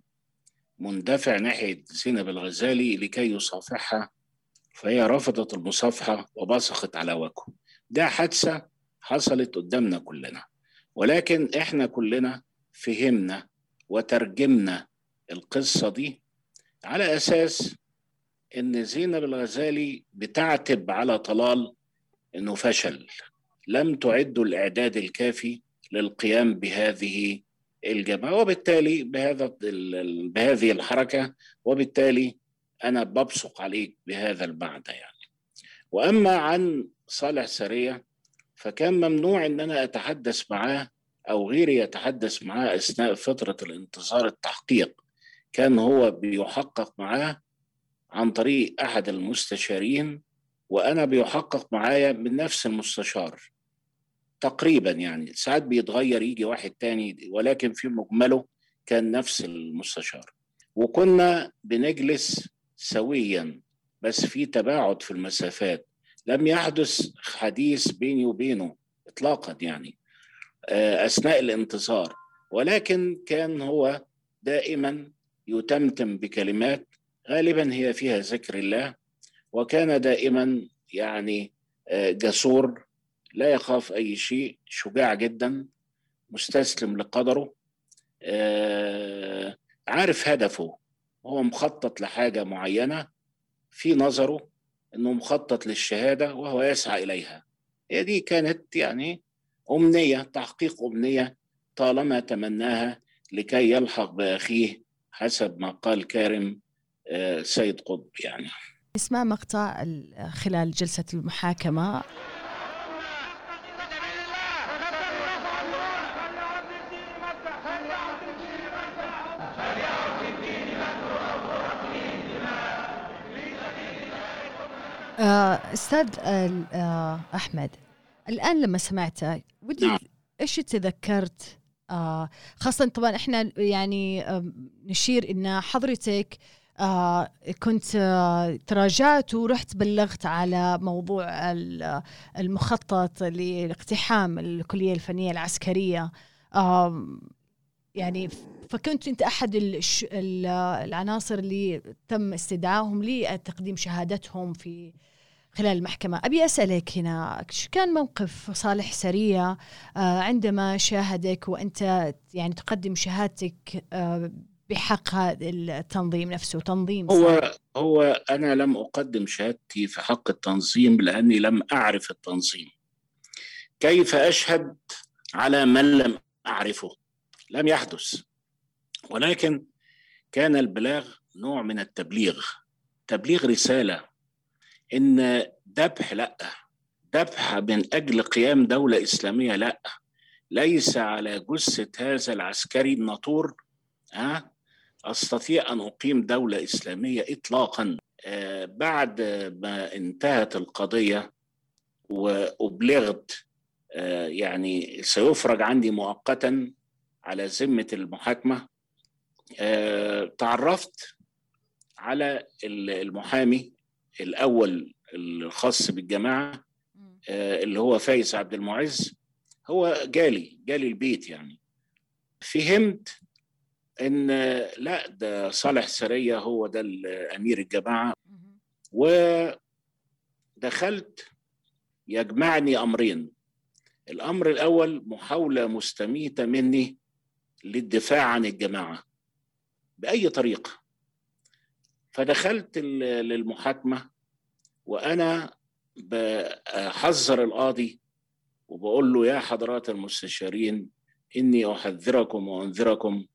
مندفع ناحية زينب الغزالي لكي يصافحها فهي رفضت المصافحة وبصقت على وجهه. ده حادثة حصلت قدامنا كلنا ولكن إحنا كلنا فهمنا وترجمنا القصة دي على أساس إن زينب الغزالي بتعتب على طلال إنه فشل. لم تعدوا الإعداد الكافي للقيام بهذه الجماعه وبالتالي بهذا بهذه الحركة وبالتالي أنا ببصق عليك بهذا المعنى يعني. وأما عن صالح سريه فكان ممنوع إن أنا أتحدث معاه أو غيري يتحدث معاه أثناء فترة الانتظار التحقيق. كان هو بيحقق معاه عن طريق أحد المستشارين وأنا بيحقق معايا من نفس المستشار تقريبا يعني. ساعات بيتغير يجي واحد تاني ولكن في مجمله كان نفس المستشار. وكنا بنجلس سويا بس في تباعد في المسافات. لم يحدث حديث بيني وبينه اطلاقا يعني أثناء الانتظار. ولكن كان هو دائما يتمتم بكلمات غالبا هي فيها ذكر الله وكان دائما يعني جسور لا يخاف أي شيء شجاع جدا مستسلم لقدره عارف هدفه. هو مخطط لحاجة معينة في نظره إنه مخطط للشهادة وهو يسعى إليها. هي دي كانت يعني أمنية تحقيق أمنية طالما تمناها لكي يلحق بأخيه حسب ما قال كارم سيد قطب يعني. اسمع مقطع خلال جلسة المحاكمة؟ أستاذ أحمد الآن لما سمعته ودي نعم. إيش تذكرت؟ آه خاصة طبعا إحنا يعني آه نشير إن حضرتك آه كنت آه تراجعت ورحت بلغت على موضوع المخطط لاقتحام الكلية الفنية العسكرية آه يعني فكنت أنت أحد. العناصر اللي تم استدعائهم لتقديم شهادتهم في خلال المحكمة أبي أسألك هنا شو كان موقف صالح سرية عندما شاهدك وأنت يعني تقدم شهادتك بحق هذا التنظيم نفسه تنظيم هو هو أنا لم أقدم شهادتي في حق التنظيم لأني لم أعرف التنظيم. كيف أشهد على من لم أعرفه؟ لم يحدث. ولكن كان البلاغ نوع من التبليغ تبليغ رسالة. إن ذبح لا ذبح من أجل قيام دولة إسلامية لا ليس على جثة هذا العسكري الناطور ها؟ أستطيع أن أقيم دولة إسلامية اطلاقا. آه بعد ما انتهت القضية وأبلغت آه يعني سيفرج عني مؤقتا على ذمة المحاكمة آه تعرفت على المحامي الأول الخاص بالجماعة اللي هو فايز عبد المعز. هو جالي جالي البيت يعني. فهمت إن لا ده صالح سرية هو ده أمير الجماعة. ودخلت يجمعني أمرين. الأمر الأول محاولة مستميتة مني للدفاع عن الجماعة بأي طريقة. فدخلت للمحاكمة وأنا بحذر القاضي وبقول له يا حضرات المستشارين إني أحذركم وأنذركم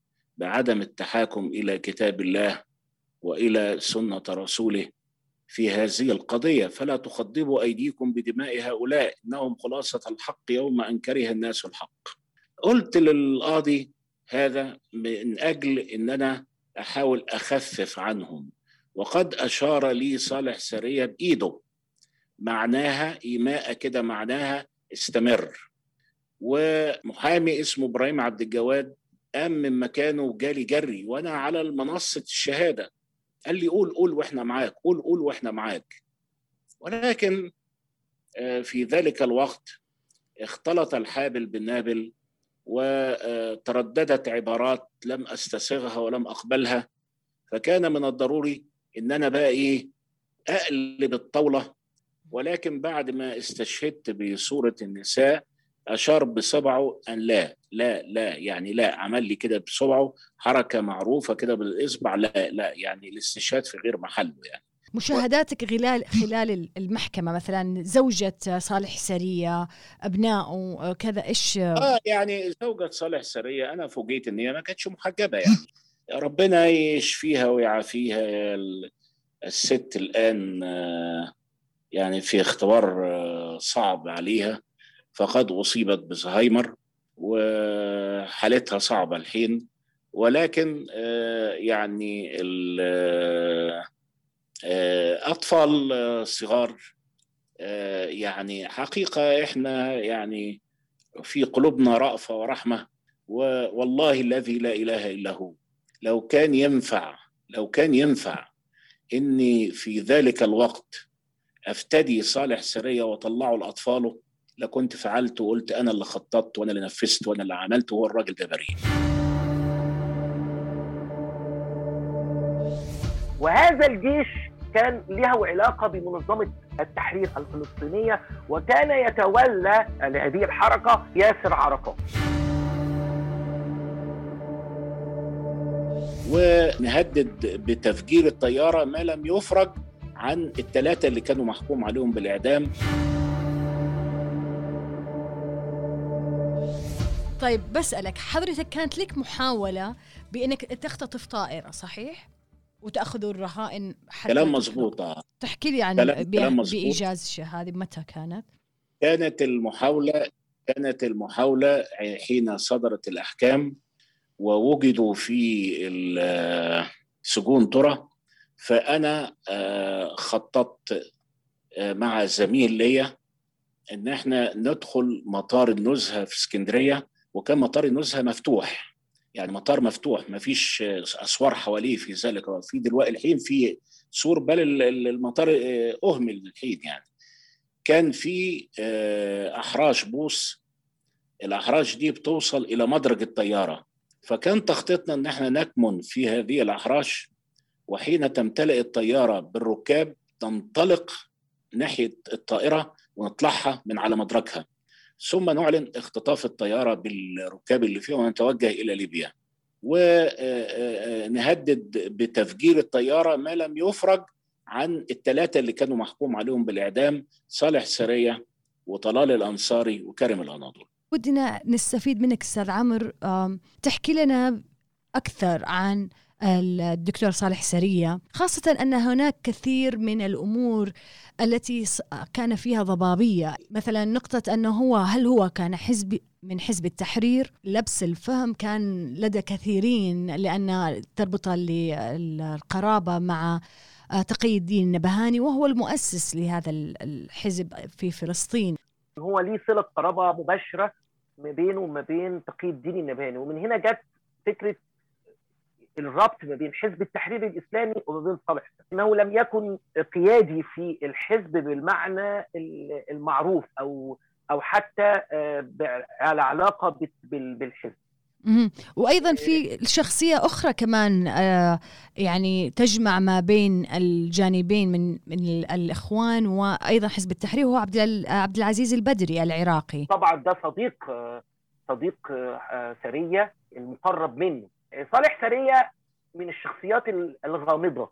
بعدم التحاكم إلى كتاب الله وإلى سنة رسوله في هذه القضية. فلا تخضبوا أيديكم بدماء هؤلاء إنهم خلاصة الحق يوم أن كره الناس الحق. قلت للقاضي هذا من أجل ان أنا أحاول أخفف عنهم وقد أشار لي صالح سرية بإيده. معناها إيماء كده معناها استمر. ومحامي اسمه إبراهيم عبد الجواد قام من مكانه وجالي جري وأنا على منصة الشهادة. قال لي قول قول وإحنا معاك قول قول وإحنا معاك. ولكن في ذلك الوقت اختلط الحابل بالنابل وترددت عبارات لم أستسغها ولم أقبلها. فكان من الضروري إن أنا بقى إيه أقلب الطاولة. ولكن بعد ما استشهدت بصورة النساء أشار بصبعه أن لا لا لا يعني لا عمل لي كده بصبعه حركة معروفة كده بالإصبع لا لا يعني الاستشهاد في غير محله يعني. مشاهداتك خلال خلال المحكمة مثلا زوجة صالح سرية أبنائه كذا إيش؟ آه يعني زوجة صالح سرية أنا فوجئت إن هي ما كانتش محجبة يعني. ربنا يشفيها ويعافيها الست الآن يعني في اختبار صعب عليها. فقد أصيبت بزهايمر وحالتها صعبة الحين. ولكن يعني أطفال صغار يعني حقيقة إحنا يعني في قلوبنا رأفة ورحمة والله الذي لا إله إلا هو. لو كان ينفع لو كان ينفع إني في ذلك الوقت أفتدي صالح سرية وطلعه لأطفاله لكنت فعلت وقلت أنا اللي خططت وأنا اللي نفذت وأنا اللي عملت وهو الراجل ده بريء وهذا الجيش كان له علاقة بمنظمة التحرير الفلسطينية وكان يتولى لهذه الحركه ياسر عرفات. ونهدد بتفجير الطيارة ما لم يفرج عن الثلاثة اللي كانوا محكوم عليهم بالإعدام. طيب بسألك حضرتك كانت لك محاولة بأنك تختطف طائرة صحيح؟ وتاخذوا الرهائن كلام مضبوط تحكي لي عن بإيجاز هذه متى كانت؟ كانت المحاوله كانت المحاولة حين صدرت الأحكام ووجدوا في سجون ترى فأنا خططت مع زميل ليا إن إحنا ندخل مطار النزهة في اسكندرية وكان مطار النزهة مفتوح. يعني مطار مفتوح ما فيش أسوار حواليه في ذلك في دلوقتي الحين في سور بل المطار اهمل الحين يعني. كان في احراش بوص الاحراش دي بتوصل إلى مدرج الطيارة. فكان تخطيطنا إن إحنا نكمن في هذه الاحراش وحين تمتلئ الطيارة بالركاب تنطلق ناحية الطائرة ونطلعها من على مدركها ثم نعلن اختطاف الطيارة بالركاب اللي فيها ونتوجه إلى ليبيا. ونهدد بتفجير الطيارة ما لم يفرج عن الثلاثة اللي كانوا محكوم عليهم بالإعدام صالح سرية وطلال الأنصاري وكرم الأناضول. ودنا نستفيد منك أستاذ عمرو تحكي لنا أكثر عن الدكتور صالح سرية خاصة أن هناك كثير من الأمور التي كان فيها ضبابية. مثلا نقطة أنه هو هل هو كان حزب من حزب التحرير؟ لبس الفهم كان لدى كثيرين لأن تربط القرابة مع تقي الدين النبهاني وهو المؤسس لهذا الحزب في فلسطين. هو ليه صلة قرابة مباشرة ما بينه وما بين تقي الدين النبهاني. ومن هنا جت فكرة الربط ما بين حزب التحرير الإسلامي وما بين صالح إنه لم يكن قيادي في الحزب بالمعنى المعروف أو أو حتى على علاقة بالحزب. وأيضا في شخصية أخرى كمان يعني تجمع ما بين الجانبين من من الإخوان وأيضا حزب التحرير هو عبد عبد العزيز البدري العراقي. طبعا ده صديق صديق سرية المقرب منه. صالح سريه من الشخصيات الغامضة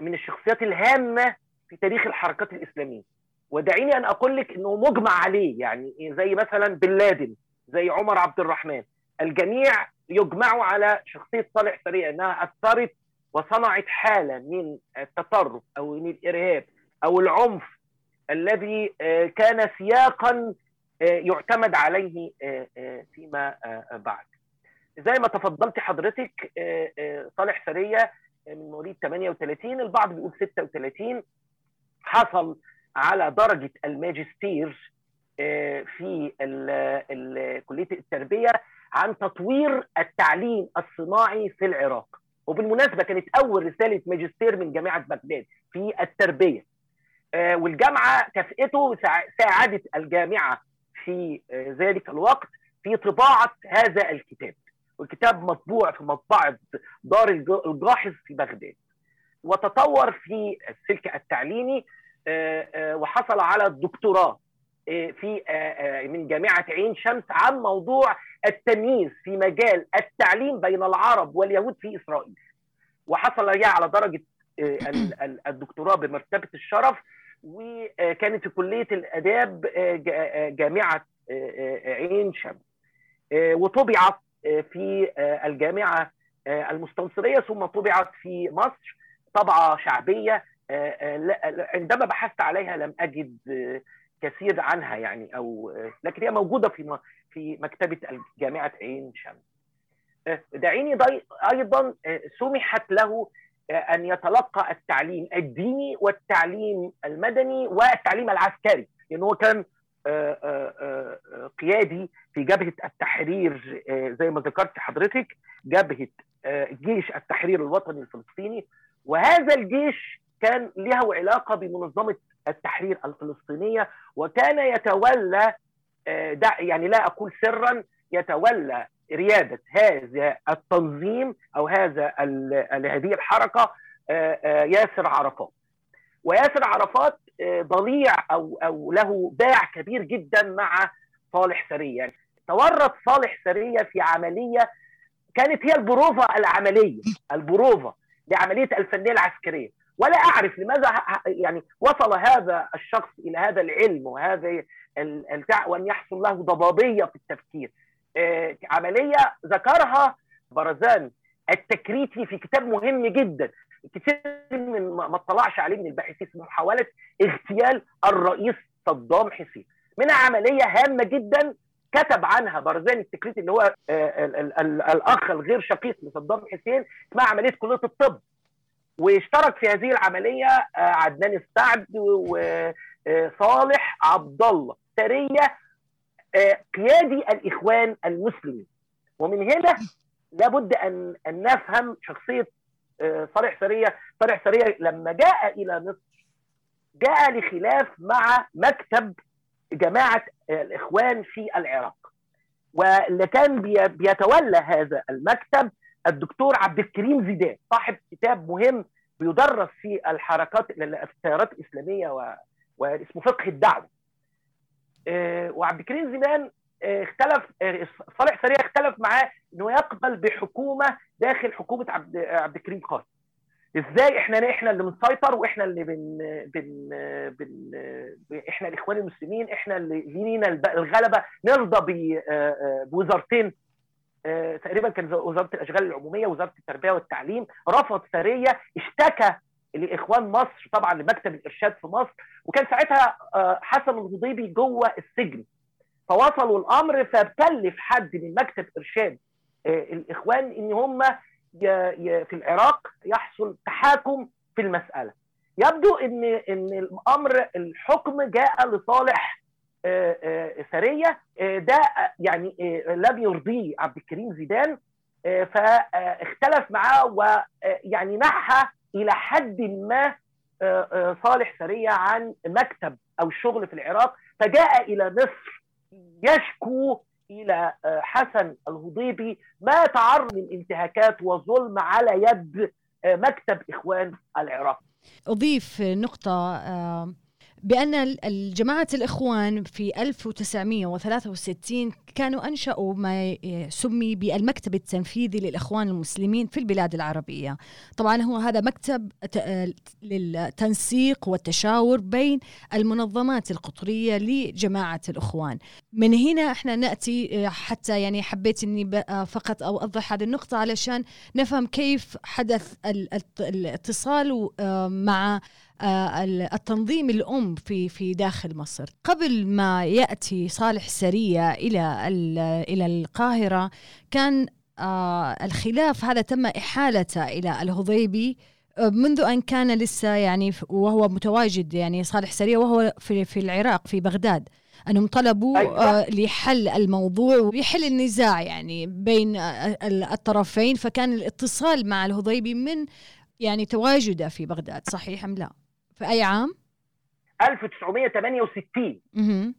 من الشخصيات الهامة في تاريخ الحركات الإسلامية ودعيني أن أقول لك إنه مجمع عليه يعني زي مثلا بن لادن زي عمر عبد الرحمن الجميع يجمعوا على شخصية صالح سريه إنها أثرت وصنعت حالة من التطرف أو من الإرهاب أو العنف الذي كان سياقا يعتمد عليه فيما بعد. زي ما تفضلت حضرتك صالح سرية من مواليد 38 البعض بيقول 36 حصل على درجة الماجستير في كلية التربية عن تطوير التعليم الصناعي في العراق. وبالمناسبة كانت أول رسالة ماجستير من جامعة بغداد في التربية. والجامعة كافئته ساعدت الجامعة في ذلك الوقت في طباعة هذا الكتاب. والكتاب مطبوع في مطبعة دار الجاحظ في بغداد. وتطور في السلك التعليمي وحصل على الدكتوراه في من جامعة عين شمس عن موضوع التمييز في مجال التعليم بين العرب واليهود في إسرائيل. وحصل على درجة الدكتوراه بمرتبة الشرف. وكانت في كلية الآداب جامعة عين شمس. وطبعت في الجامعة المستنصرية ثم طبعت في مصر طبعة شعبية عندما بحثت عليها لم أجد كثير عنها يعني أو لكن هي موجودة في في مكتبة جامعه عين شمس. دعيني أيضا سمحت له أن يتلقى التعليم الديني والتعليم المدني والتعليم العسكري لأنه هو كان قيادي في جبهة التحرير زي ما ذكرت حضرتك جبهة جيش التحرير الوطني الفلسطيني. وهذا الجيش كان له علاقة بمنظمة التحرير الفلسطينية وكان يتولى يعني لا أقول سرا يتولى ريادة هذا التنظيم أو هذا هذه الحركة ياسر عرفات. وياسر عرفات ضليع أو أو له باع كبير جدا مع صالح سرية. يعني تورط صالح سرية في عملية كانت هي البروفة العملية البروفة لعملية الفنية العسكرية. ولا أعرف لماذا يعني وصل هذا الشخص إلى هذا العلم وهذا البتاع وأن يحصل له ضبابية في التفكير. آه عملية ذكرها برزان التكريتي في كتاب مهم جدا. كتير من ما اطلعش عليه من الباحثين اسمه محاوله اغتيال الرئيس صدام حسين. منها عملية هامة جدا كتب عنها برزان التكريتي اللي هو آه ال ال ال الأخ الغير شقيق لصدام حسين اسمها عملية كلية الطب. واشترك في هذه العملية عدنان السعد وصالح عبد الله سريه قيادي الإخوان المسلمين ومن هنا لابد ان أن نفهم شخصية صالح سريه صالح سريه لما جاء إلى مصر جاء لخلاف مع مكتب جماعة الإخوان في العراق واللي كان بيتولى هذا المكتب الدكتور عبد الكريم زيدان صاحب كتاب مهم بيدرس في الحركات التيارات الإسلامية واسمه فقه الدعوة. وعبد الكريم زيدان اختلف صالح سريه اختلف معاه إنه يقبل بحكومة داخل حكومة عبد عبد الكريم قاسم. إزاي إحنا إحنا اللي بنسيطر وإحنا اللي بن بن بن إحنا الإخوان المسلمين إحنا اللي لينا الغلبة نرضى بوزارتين تقريبا كان وزارة الأشغال العمومية وزارة التربية والتعليم رفض سريه اشتكى لإخوان مصر طبعا لمكتب الإرشاد في مصر وكان ساعتها آه حسن الهضيبي جوه السجن فوصلوا الأمر فكلف حد من مكتب إرشاد آه الإخوان إن هم في العراق يحصل تحاكم في المسألة. يبدو إن إن الأمر الحكم جاء لصالح سرية ده يعني لم يرضيه عبد الكريم زيدان فاختلف معاه ويعني نحى إلى حد ما صالح سرية عن مكتب أو الشغل في العراق فجاء إلى مصر يشكو إلى حسن الهضيبي ما تعرض من انتهاكات وظلم على يد مكتب إخوان العراق. أضيف نقطة بأن الجماعة الإخوان في 1963 كانوا أنشأوا ما سمي بالمكتب التنفيذي للإخوان المسلمين في البلاد العربية. طبعا هو هذا مكتب للتنسيق والتشاور بين المنظمات القطرية لجماعة الإخوان. من هنا إحنا نأتي حتى يعني حبيت أني فقط أو أوضح هذه النقطة علشان نفهم كيف حدث الاتصال مع التنظيم الأم في في داخل مصر قبل ما يأتي صالح سرية إلى إلى القاهرة كان الخلاف هذا تم إحالته إلى الهضيبي منذ أن كان لسه يعني وهو متواجد يعني صالح سرية وهو في في العراق في بغداد أنهم طلبوا أيوة. لحل الموضوع ويحل النزاع يعني بين الطرفين فكان الاتصال مع الهضيبي من يعني تواجده في بغداد صحيح أم لا؟ في أي عام؟ 1968 أها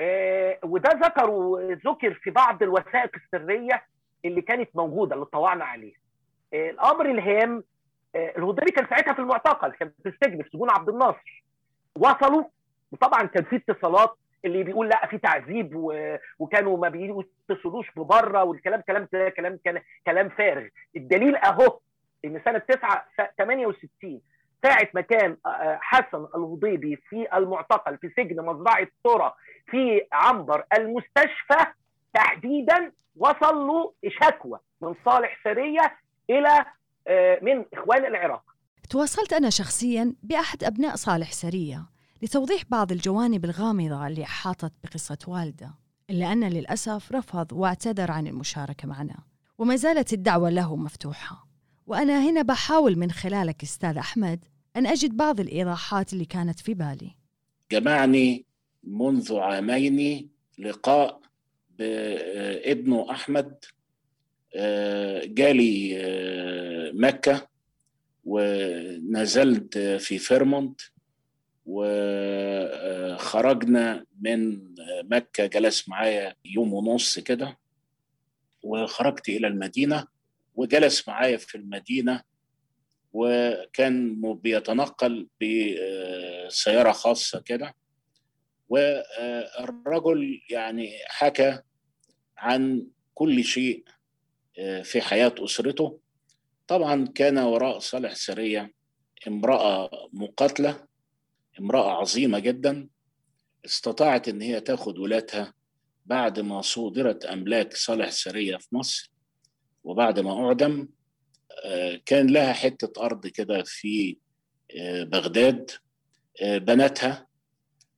آه وده ذكروا ذكر في بعض الوثائق السرية اللي كانت موجودة اللي طوعنا عليه. آه الأمر الهام آه الهضيبي كان ساعتها في المعتقل كان في السجن في سجون عبد الناصر. وصلوا وطبعا كان في اتصالات اللي بيقول لا في تعذيب و... وكانوا ما بيتصلوش ببرة والكلام كلام ده كلام كلام, كلام فارغ الدليل أهو إن سنة 9 68 ساعة ما كان حسن الهضيبي في المعتقل في سجن مزرعة ترى في عنبر المستشفى تحديدا وصل له شكوى من صالح سرية إلى من إخوان العراق. تواصلت أنا شخصيا بأحد أبناء صالح سرية لتوضيح بعض الجوانب الغامضة اللي أحاطت بقصة والدة إلا أن للأسف رفض واعتذر عن المشاركة معنا وما زالت الدعوة له مفتوحة. وأنا هنا بحاول من خلالك أستاذ أحمد أن أجد بعض الإيضاحات اللي كانت في بالي. جمعني منذ عامين لقاء بابنه أحمد جالي مكة ونزلت في فيرمونت وخرجنا من مكة جلس معايا يوم ونص كده وخرجت إلى المدينة. وجلس معايا في المدينة وكان بيتنقل بسيارة خاصة كده. والرجل يعني حكى عن كل شيء في حياة أسرته. طبعا كان وراء صالح سرية امرأة مقاتلة امرأة عظيمة جدا. استطاعت إن هي تاخد ولادها بعد ما صودرت أملاك صالح سرية في مصر. وبعد ما أعدم كان لها حتة أرض كده في بغداد بناتها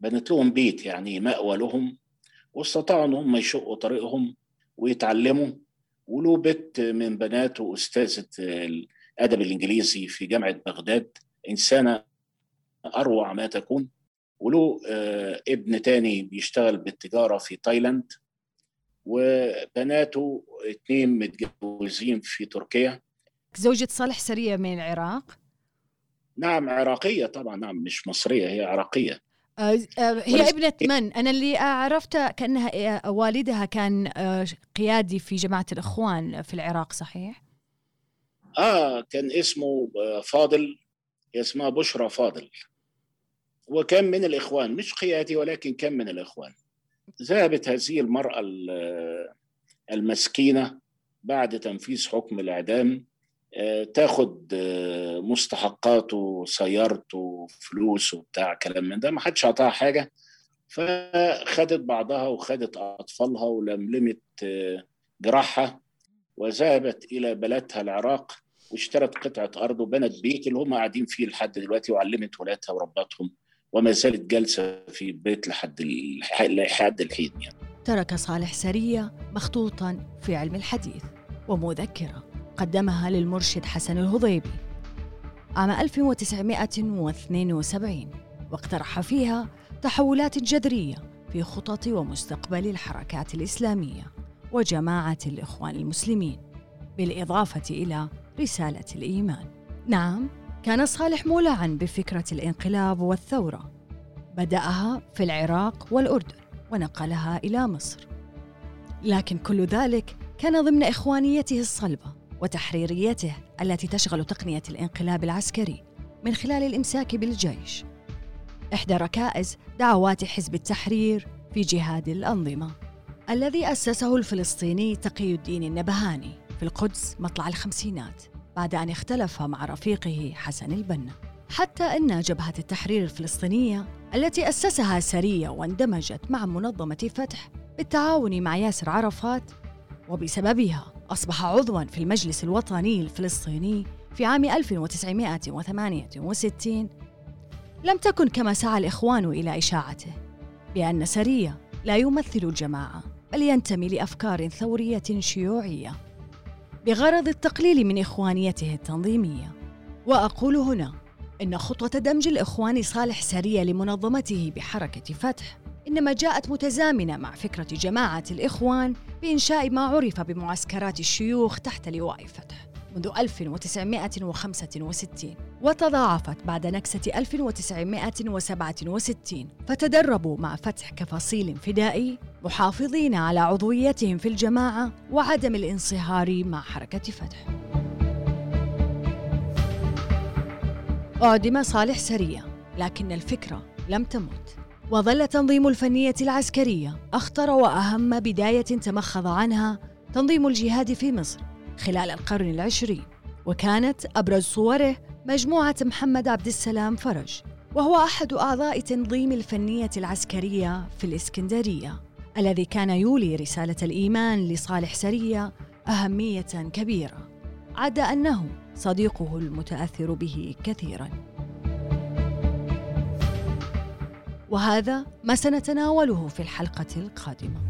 بنت لهم بيت يعني مأوى لهم واستطاعوا إن هم يشقوا طريقهم ويتعلموا. وله بنت من بناته أستاذة الأدب الإنجليزي في جامعة بغداد إنسانة أروع ما تكون. وله ابن تاني بيشتغل بالتجارة في تايلاند وبناته اتنين متجوزين في تركيا زوجة صالح سرية من العراق؟ نعم عراقية طبعا نعم مش مصرية هي عراقية آه آه هي ابنة من؟ أنا اللي عرفته كأنها والدها كان قيادي في جماعة الإخوان في العراق صحيح؟ آه كان اسمه فاضل اسمها بشرى فاضل وكان من الإخوان مش قيادي ولكن كان من الإخوان ذهبت هذه المرأة المسكينة بعد تنفيذ حكم الإعدام تاخد مستحقاته سيارته فلوس وبتاع كلام من ده ما حدش عطاها حاجة فخدت بعضها وخدت أطفالها ولملمت جراحها وذهبت إلى بلدها العراق واشترت قطعة أرض وبنت بيت اللي هم قاعدين فيه لحد دلوقتي وعلمت ولادها وربتهم وما زالت جالسة في بيت لحد لحد الحين يعني. ترك صالح سرية مخطوطا في علم الحديث ومذكرة قدمها للمرشد حسن الهضيبي عام 1972 واقترح فيها تحولات جذرية في خطط ومستقبل الحركات الإسلامية وجماعة الإخوان المسلمين بالإضافة إلى رسالة الإيمان. نعم كان صالح مولعا بفكرة الإنقلاب والثورة. بدأها في العراق والأردن. ونقلها إلى مصر. لكن كل ذلك كان ضمن إخوانيته الصلبة وتحريريته التي تشغل تقنية الانقلاب العسكري من خلال الإمساك بالجيش. إحدى ركائز دعوات حزب التحرير في جهاد الأنظمة الذي أسسه الفلسطيني تقي الدين النبهاني في القدس مطلع الخمسينات بعد أن اختلف مع رفيقه حسن البنا. حتى أن جبهة التحرير الفلسطينية التي أسسها سرية واندمجت مع منظمة فتح بالتعاون مع ياسر عرفات وبسببها أصبح عضواً في المجلس الوطني الفلسطيني في عام 1968 لم تكن كما سعى الإخوان إلى إشاعته بأن سرية لا يمثل الجماعة بل ينتمي لأفكار ثورية شيوعية بغرض التقليل من إخوانيته التنظيمية. وأقول هنا إن خطوة دمج الإخوان صالح سرية لمنظمته بحركة فتح إنما جاءت متزامنة مع فكرة جماعة الإخوان بإنشاء ما عرف بمعسكرات الشيوخ تحت لواء فتح منذ 1965 وتضاعفت بعد نكسة 1967 فتدربوا مع فتح كفصيل فدائي محافظين على عضويتهم في الجماعة وعدم الانصهار مع حركة فتح. أعدم صالح سرية لكن الفكرة لم تمت. وظل تنظيم الفنية العسكرية أخطر وأهم بداية تمخض عنها تنظيم الجهاد في مصر خلال القرن العشرين وكانت أبرز صوره مجموعة محمد عبد السلام فرج وهو أحد أعضاء تنظيم الفنية العسكرية في الإسكندرية الذي كان يولي رسالة الإيمان لصالح سرية أهمية كبيرة. عدا أنه صديقه المتأثر به كثيرا. وهذا ما سنتناوله في الحلقة القادمة.